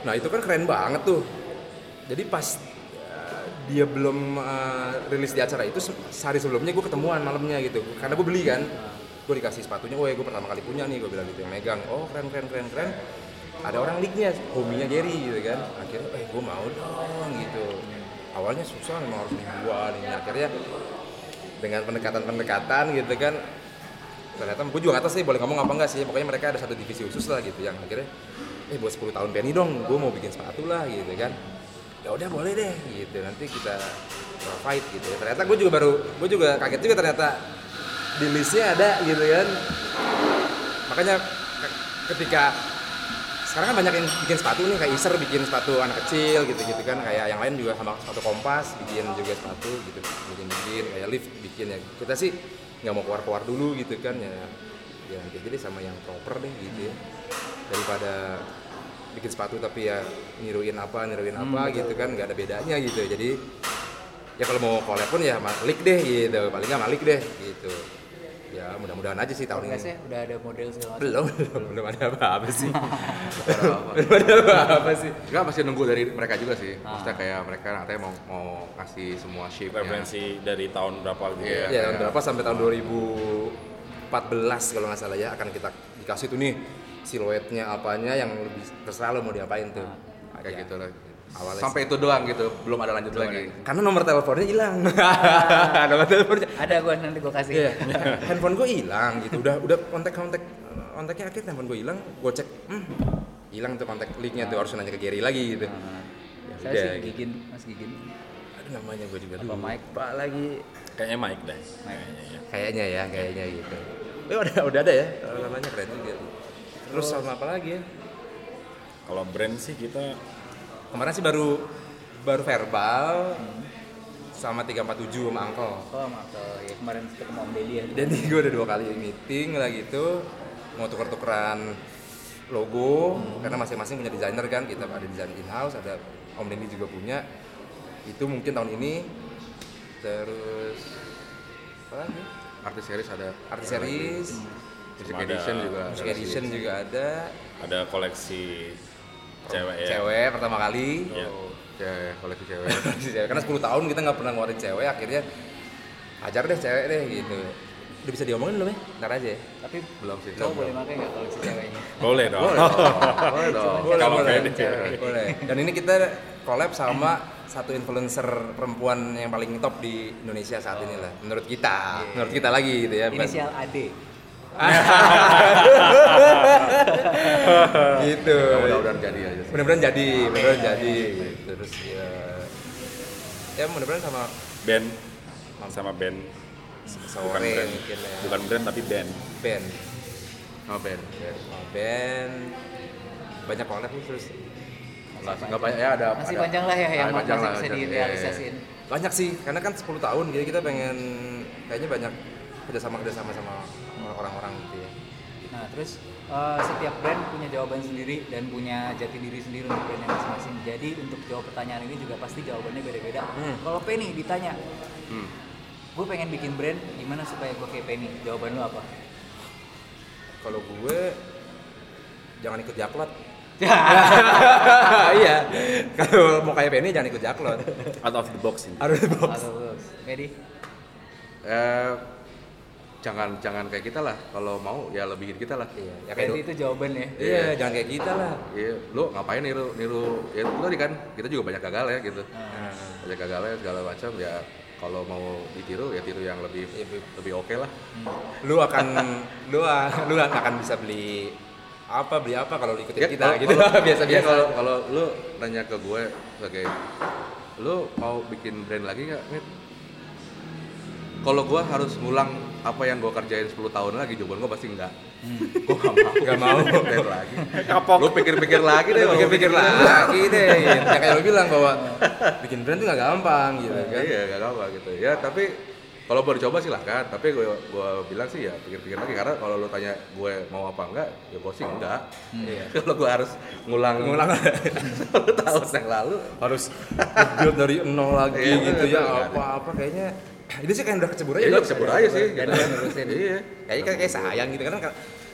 Nah itu kan keren banget tuh. Jadi pas uh, dia belum uh, rilis di acara itu se- sehari sebelumnya gue ketemuan malamnya gitu. Karena gue beli kan, gue dikasih sepatunya. Ya gue pertama kali punya nih, gue bilang gitu yang megang. Oh keren keren keren keren. Ada orang leaknya, hominya Gary gitu kan. Akhirnya, eh gue mau dong gitu. Awalnya susah memang harus dijual ini. Akhirnya dengan pendekatan-pendekatan gitu kan ternyata gue juga tahu sih boleh ngomong apa enggak sih pokoknya mereka ada satu divisi khusus lah gitu yang akhirnya eh buat 10 tahun Penny dong gue mau bikin sepatu lah gitu kan ya udah boleh deh gitu nanti kita provide gitu ya ternyata gue juga baru gue juga kaget juga ternyata di listnya ada gitu kan. Makanya ke- ketika sekarang kan banyak yang bikin sepatu nih kayak Iser bikin sepatu anak kecil gitu-gitu kan kayak yang lain juga sama sepatu kompas bikin juga sepatu gitu bikin bikin kayak lift bikin ya. Kita sih nggak mau keluar-keluar dulu gitu kan ya. Ya nanti jadi sama yang proper deh gitu ya. Daripada bikin sepatu tapi ya niruin apa niruin apa gitu kan nggak ada bedanya gitu. Jadi ya kalau mau collab pun ya malik deh gitu paling nggak malik deh gitu ya mudah-mudahan aja sih tahun ini Progresnya udah ada model segala macam. belum belum belum ada apa-apa sih belum ada apa-apa sih Enggak masih nunggu dari mereka juga sih. Maksudnya kayak mereka nanti mau mau kasih semua shape referensi dari tahun berapa gitu Iya. ya ya tahun berapa sampai tahun 2014 kalau nggak salah ya akan kita dikasih tuh nih siluetnya apanya yang lebih terserah lo mau diapain tuh kayak Ya. gitu lah. Awalnya Sampai itu doang gitu, belum ada lanjut lagi. karena nomor teleponnya hilang nomor teleponnya Ada gua nanti gua kasih. Iya, handphone gue hilang gitu. Udah udah kontak kontak kontaknya akhirnya handphone gue hilang. Gue cek, hmm, hilang tuh kontak linknya tuh harus nanya ke Gary lagi gitu. Nah, Ya saya udah, sih gitu. Gigin, Mas Gigin. Aduh namanya gue juga Apa Mike? lagi. kayaknya Mike deh Mike. Kayaknya, ya. Kayaknya ya, gitu. Eh udah udah ada ya namanya keren juga. Terus sama apa lagi ya? kalau brand sih kita Kemarin sih baru baru verbal sama 347 sama Angkel. Oh, Markel. Ya kemarin ketemu Om Deddy ya. Dan gue udah dua kali meeting lah gitu mau tuker-tukeran logo karena masing-masing punya desainer kan kita ada desain in house ada Om Dendi juga punya itu mungkin tahun ini terus apa lagi Artis series ada. artis series Music Ada edition juga. music ada edition juga ada ada koleksi cewek ya cewek pertama kali Iya. Cewek, koleksi cewek. Koleksi cewek. karena 10 tahun kita nggak pernah ngeluarin cewek akhirnya ajar deh cewek deh gitu udah bisa diomongin belum ya ntar aja ya Tapi Belum sih. cowok boleh pakai nggak koleksi ceweknya? boleh dong Boleh dong. boleh Kalau boleh pede. boleh dan ini kita collab sama satu influencer perempuan yang paling top di Indonesia saat ini lah menurut kita menurut kita lagi gitu ya Inisial AD. gitu Mudah-mudahan jadi aja sih. Mudah-mudahan jadi mudah-mudahan jadi terus ya. Ya mudah-mudahan sama band. Sama band. Sore bukan brand. mungkin ya. Bukan brand tapi band. Band. Sama band. sama band. Banyak collab nih terus. Enggak banyak. Ya ada. Masih ada- panjang lah ya yang panjang masih bisa direalisasiin. banyak sih karena kan 10 tahun jadi kita pengen kayaknya banyak kerjasama kerjasama sama orang-orang gitu ya. Nah, terus eh, setiap brand punya jawaban sendiri dan punya jati diri sendiri untuk brandnya masing-masing. Jadi untuk jawab pertanyaan ini juga pasti jawabannya beda-beda. Hmm. Kalau Penny ditanya, Hmm. gue pengen bikin brand, gimana supaya gue kayak Penny? Jawaban lu apa? kalau gue jangan ikut jaklot iya kalau mau kayak Penny jangan ikut jaklot out of the box ini harus box Atau Penny? Eh, jangan jangan kayak kita lah. Kalau mau ya lebihin kita lah. iya ya kayak itu. jawaban ya. iya. Jangan kayak kita lah. Iya, lu ngapain niru niru? Ya itu tadi kan kita juga banyak gagal ya gitu. Nah, Banyak gagalnya segala macam. Ya kalau mau ditiru ya tiru yang lebih lebih oke lah. lu akan lu lu akan bisa beli apa beli apa kalau ikutin Ya, kita gitu. kalau- biasa ya, biasa kalau kalau lu nanya ke gue sebagai lu mau bikin brand lagi nggak kalau gue harus ngulang apa yang gue kerjain 10 tahun lagi? Jawaban gue pasti enggak. Gue gak mau. Nggak mau. lagi. Lu pikir-pikir lagi deh pikir-pikir brand. lagi deh. Gitu. ya kayak lu bilang bahwa bikin brand tuh gak gampang gitu kan. iya gak apa gitu. Ya tapi kalau mau dicoba silahkan. Tapi gue gue bilang sih ya pikir-pikir lagi. Karena kalau lu tanya gue mau apa enggak ya gue sih enggak. Iya. kalau gue harus ngulang ngulang. 10 tahun yang lalu. Harus build dari nol lagi Iya, gitu ya. apa-apa kayaknya ini sih kayak udah kecebur aja ya gitu. kecebur aja sih Dan gitu. dia ngurusin. iya kayaknya kayak, kayak sayang gitu kan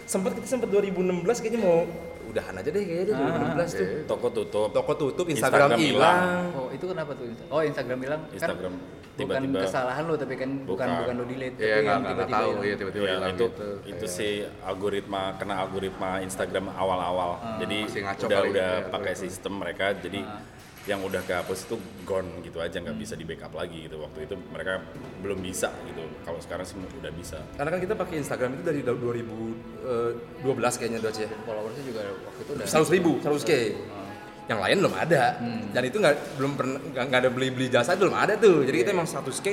sempet kita sempet 2016 kayaknya mau udahan aja deh kayaknya 2016 tuh toko tutup toko tutup Instagram, hilang Oh, itu kenapa tuh? Oh, Instagram bilang Instagram kan bukan tiba-tiba- kesalahan lu tapi kan bukan Bukan. bukan lu delete iya tapi nggak yang tiba-tiba tahu hilang. iya tiba-tiba Ya, hilang itu gitu itu sih algoritma kena algoritma Instagram awal-awal. Jadi Masih ngaco udah udah ya, pakai algoritma. sistem mereka jadi yang udah kehapus itu gone gitu aja nggak bisa di backup lagi gitu waktu itu mereka belum bisa gitu kalau sekarang sih udah bisa Karena kan kita pakai Instagram itu dari tahun 2012 kayaknya Dodge ya. followersnya juga waktu itu udah 100 ribu, 100 k. Yang lain belum ada. Dan itu nggak belum pernah nggak ada beli beli jasa belum ada tuh. Jadi kita emang 100 k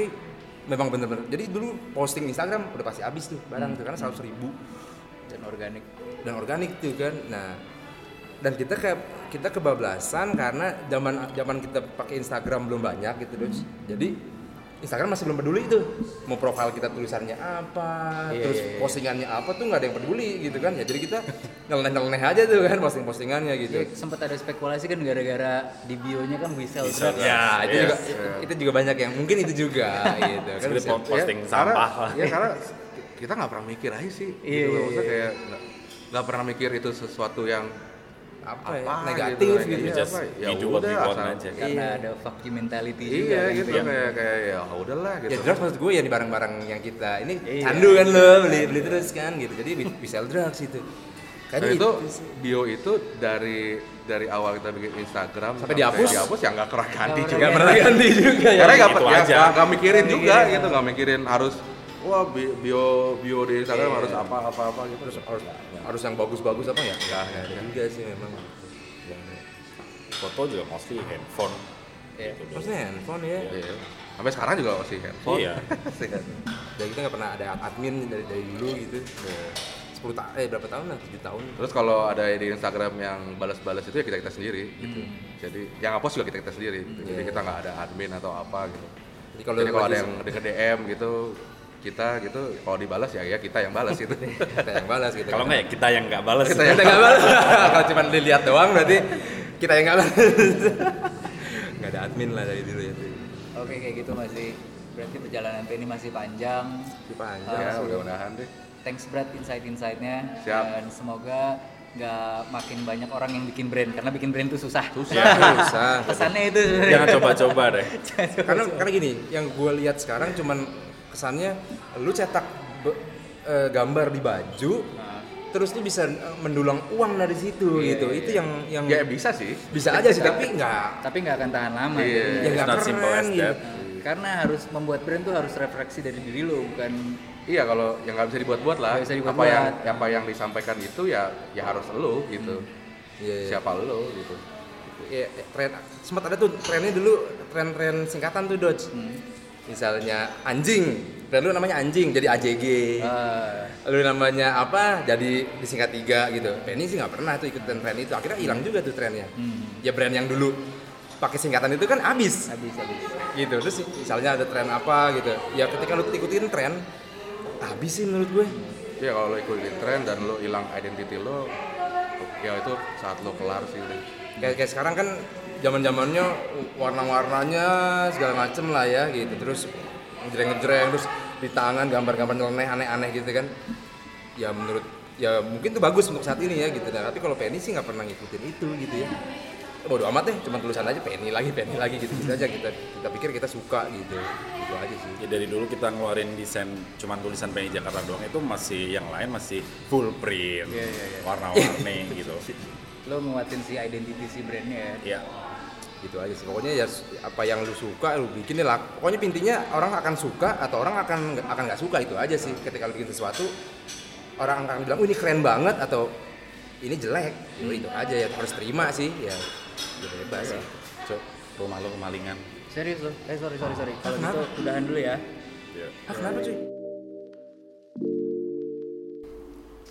memang bener-bener. Jadi dulu posting Instagram udah pasti habis tuh barang tuh karena 100 ribu dan organik dan organik tuh kan. Nah dan kita kayak kita kebablasan karena zaman zaman kita pakai Instagram belum banyak gitu Dodge. Jadi Instagram masih belum peduli itu mau profil kita tulisannya apa, Iya, terus iya, iya. postingannya apa tuh nggak ada yang peduli gitu kan ya. Jadi kita nyeleneh-nyeleneh aja tuh kan posting-postingannya gitu. Iya, sempat ada spekulasi kan gara-gara di bionya kan Wisel Wisel, Drugs. Ya, itu Yes. juga itu juga banyak yang mungkin itu juga gitu kan. Seperti bisa- posting ya, sampah karena, lah. ya karena kita nggak pernah mikir aja sih Iya, gitu iya, loh. Maksudnya iya. kayak nggak pernah mikir itu sesuatu yang apa, ya, negatif gitu, gitu. Iya, Just ya you do what udah you want asal- aja. karena Iya. ada fuck you mentality juga iya kan. gitu Iya. kayak kayak ya udahlah gitu Ya drugs maksud gue ya di barang-barang yang kita ini Iya. candu kan lo beli beli terus kan gitu. Jadi bi- bisa drugs itu. Dan Kayaknya itu bio itu dari dari awal kita bikin Instagram Sampai dihapus? dihapus ya nggak pernah ganti Nggak juga. Gak pernah ganti juga ya. Karena nggak ya, nggak- nggak mikirin Nggak juga gitu, ya. nggak mikirin harus wah bi- bio bio di Instagram Iya. harus apa apa apa gitu. Terus harus harus yang bagus-bagus apa ya? Enggak, enggak juga sih memang. foto juga mostly handphone Iya. gitu. Maksudnya handphone ya. Iya. Sampai sekarang juga masih handphone. iya Dan kita nggak pernah ada admin dari dari dulu gitu. 10 tahun eh berapa tahun lah? 7 tahun. Terus kalau ada di Instagram yang balas-balas itu ya kita kita sendiri gitu. Jadi yang hapus juga kita kita sendiri. Gitu. Jadi kita nggak ada admin atau apa gitu. Jadi kalau ada yang nge DM gitu kita gitu kalau dibalas ya ya kita yang balas gitu. kita yang balas gitu. kalau nggak ya kita yang nggak balas kita yang nggak balas. kalau cuma dilihat doang berarti kita yang nggak balas. Nggak ada admin lah dari dulu ya. oke kayak gitu masih berarti perjalanan Penny masih panjang Di panjang. ya Ah, mudah-mudahan deh. thanks Brad insight-insightnya Siap. dan semoga nggak makin banyak orang yang bikin brand karena bikin brand tuh susah Susah, susah. pesannya itu jangan coba-coba deh karena karena gini yang gue lihat sekarang cuman kesannya lu cetak be- eh, gambar di baju terus lu bisa eh, mendulang uang dari situ Iya, gitu iya, itu iya. yang yang Ya bisa sih. bisa aja sih tapi nggak tapi nggak akan tahan lama Iya. gitu. ya nggak keren gitu karena harus membuat brand tuh harus refleksi dari diri lo bukan Iya kalau yang nggak bisa dibuat-buat lah. Bisa apa dibuat-buat. yang apa yang disampaikan itu ya ya harus lo gitu. Iya, iya. Siapa lo gitu. ya, tren sempat ada tuh trennya dulu tren-tren singkatan tuh Dodge misalnya anjing brand lu namanya anjing jadi AJG eh, lu namanya apa jadi disingkat tiga gitu. Penny sih nggak pernah tuh ikut tren itu. Akhirnya hilang juga tuh trennya. Hmm. ya brand yang dulu pakai singkatan itu kan habis. Habis habis. Gitu. Terus misalnya ada tren apa gitu. Ya ketika lu ikutin tren habis sih menurut gue. Ya kalau lo ikutin tren dan lo hilang identity lo, ya itu saat lo kelar sih. Udah. kayak, kayak sekarang kan zaman zamannya warna-warnanya segala macem lah ya gitu. Terus ngejreng-ngejreng terus di tangan gambar-gambar nyeleneh aneh-aneh gitu kan. Ya menurut ya mungkin itu bagus untuk saat ini ya gitu. Nah, tapi kalau Penny sih nggak pernah ngikutin itu gitu ya. Bodo amat deh cuma tulisan aja Penny lagi Penny lagi gitu gitu aja. Kita kita pikir kita suka gitu. Gitu aja sih. Ya dari dulu kita ngeluarin desain cuman tulisan PNI Jakarta doang itu masih yang lain masih full print Iya, iya, iya. warna-warni gitu. Lo nguatin si identity si brandnya ya? Ya gitu aja sih. Pokoknya ya apa yang lu suka lu bikin lah. Pokoknya intinya orang akan suka atau orang akan akan nggak suka itu aja sih. Ketika lu bikin sesuatu orang akan bilang oh ini keren banget atau ini jelek. Ya itu aja ya harus terima sih ya. Ya bebas sih. Cok rumah lo kemalingan. Serius lo? Eh sorry sorry sorry. Kalau Kenapa? gitu udahan dulu ya. Ya. ah kenapa cuy?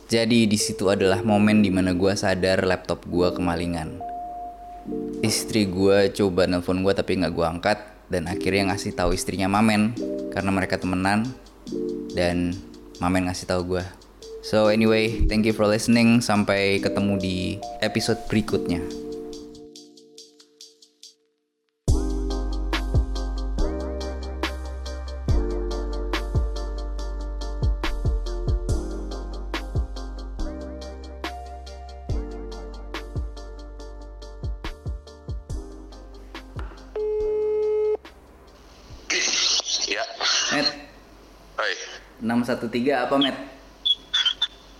Jadi di situ adalah momen di mana gue sadar laptop gue kemalingan. Istri gue coba nelpon gue tapi nggak gue angkat dan akhirnya ngasih tahu istrinya Mamen karena mereka temenan dan Mamen ngasih tahu gue. So anyway, thank you for listening. Sampai ketemu di episode berikutnya. 613 apa Met?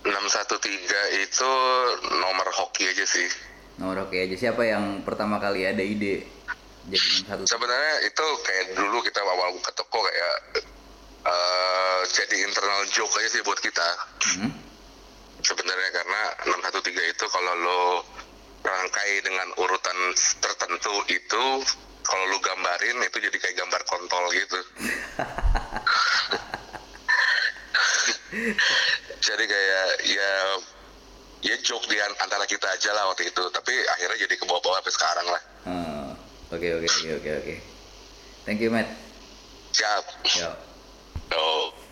613 itu nomor hoki aja sih. Nomor oke aja. Siapa yang pertama kali ada ide jadi satu sebenarnya itu kayak dulu kita awal buka toko kayak eh, jadi internal joke aja sih buat kita Hmm. sebenarnya karena 613 itu kalau lo rangkai dengan urutan tertentu itu kalau lu gambarin itu jadi kayak gambar kontol gitu jadi kayak ya ya joke di an- antara kita aja lah waktu itu. Tapi akhirnya jadi ke bawah-bawah sampai sekarang lah. Oh, oke oke oke oke oke. Thank you Matt. Siap. Yo. oh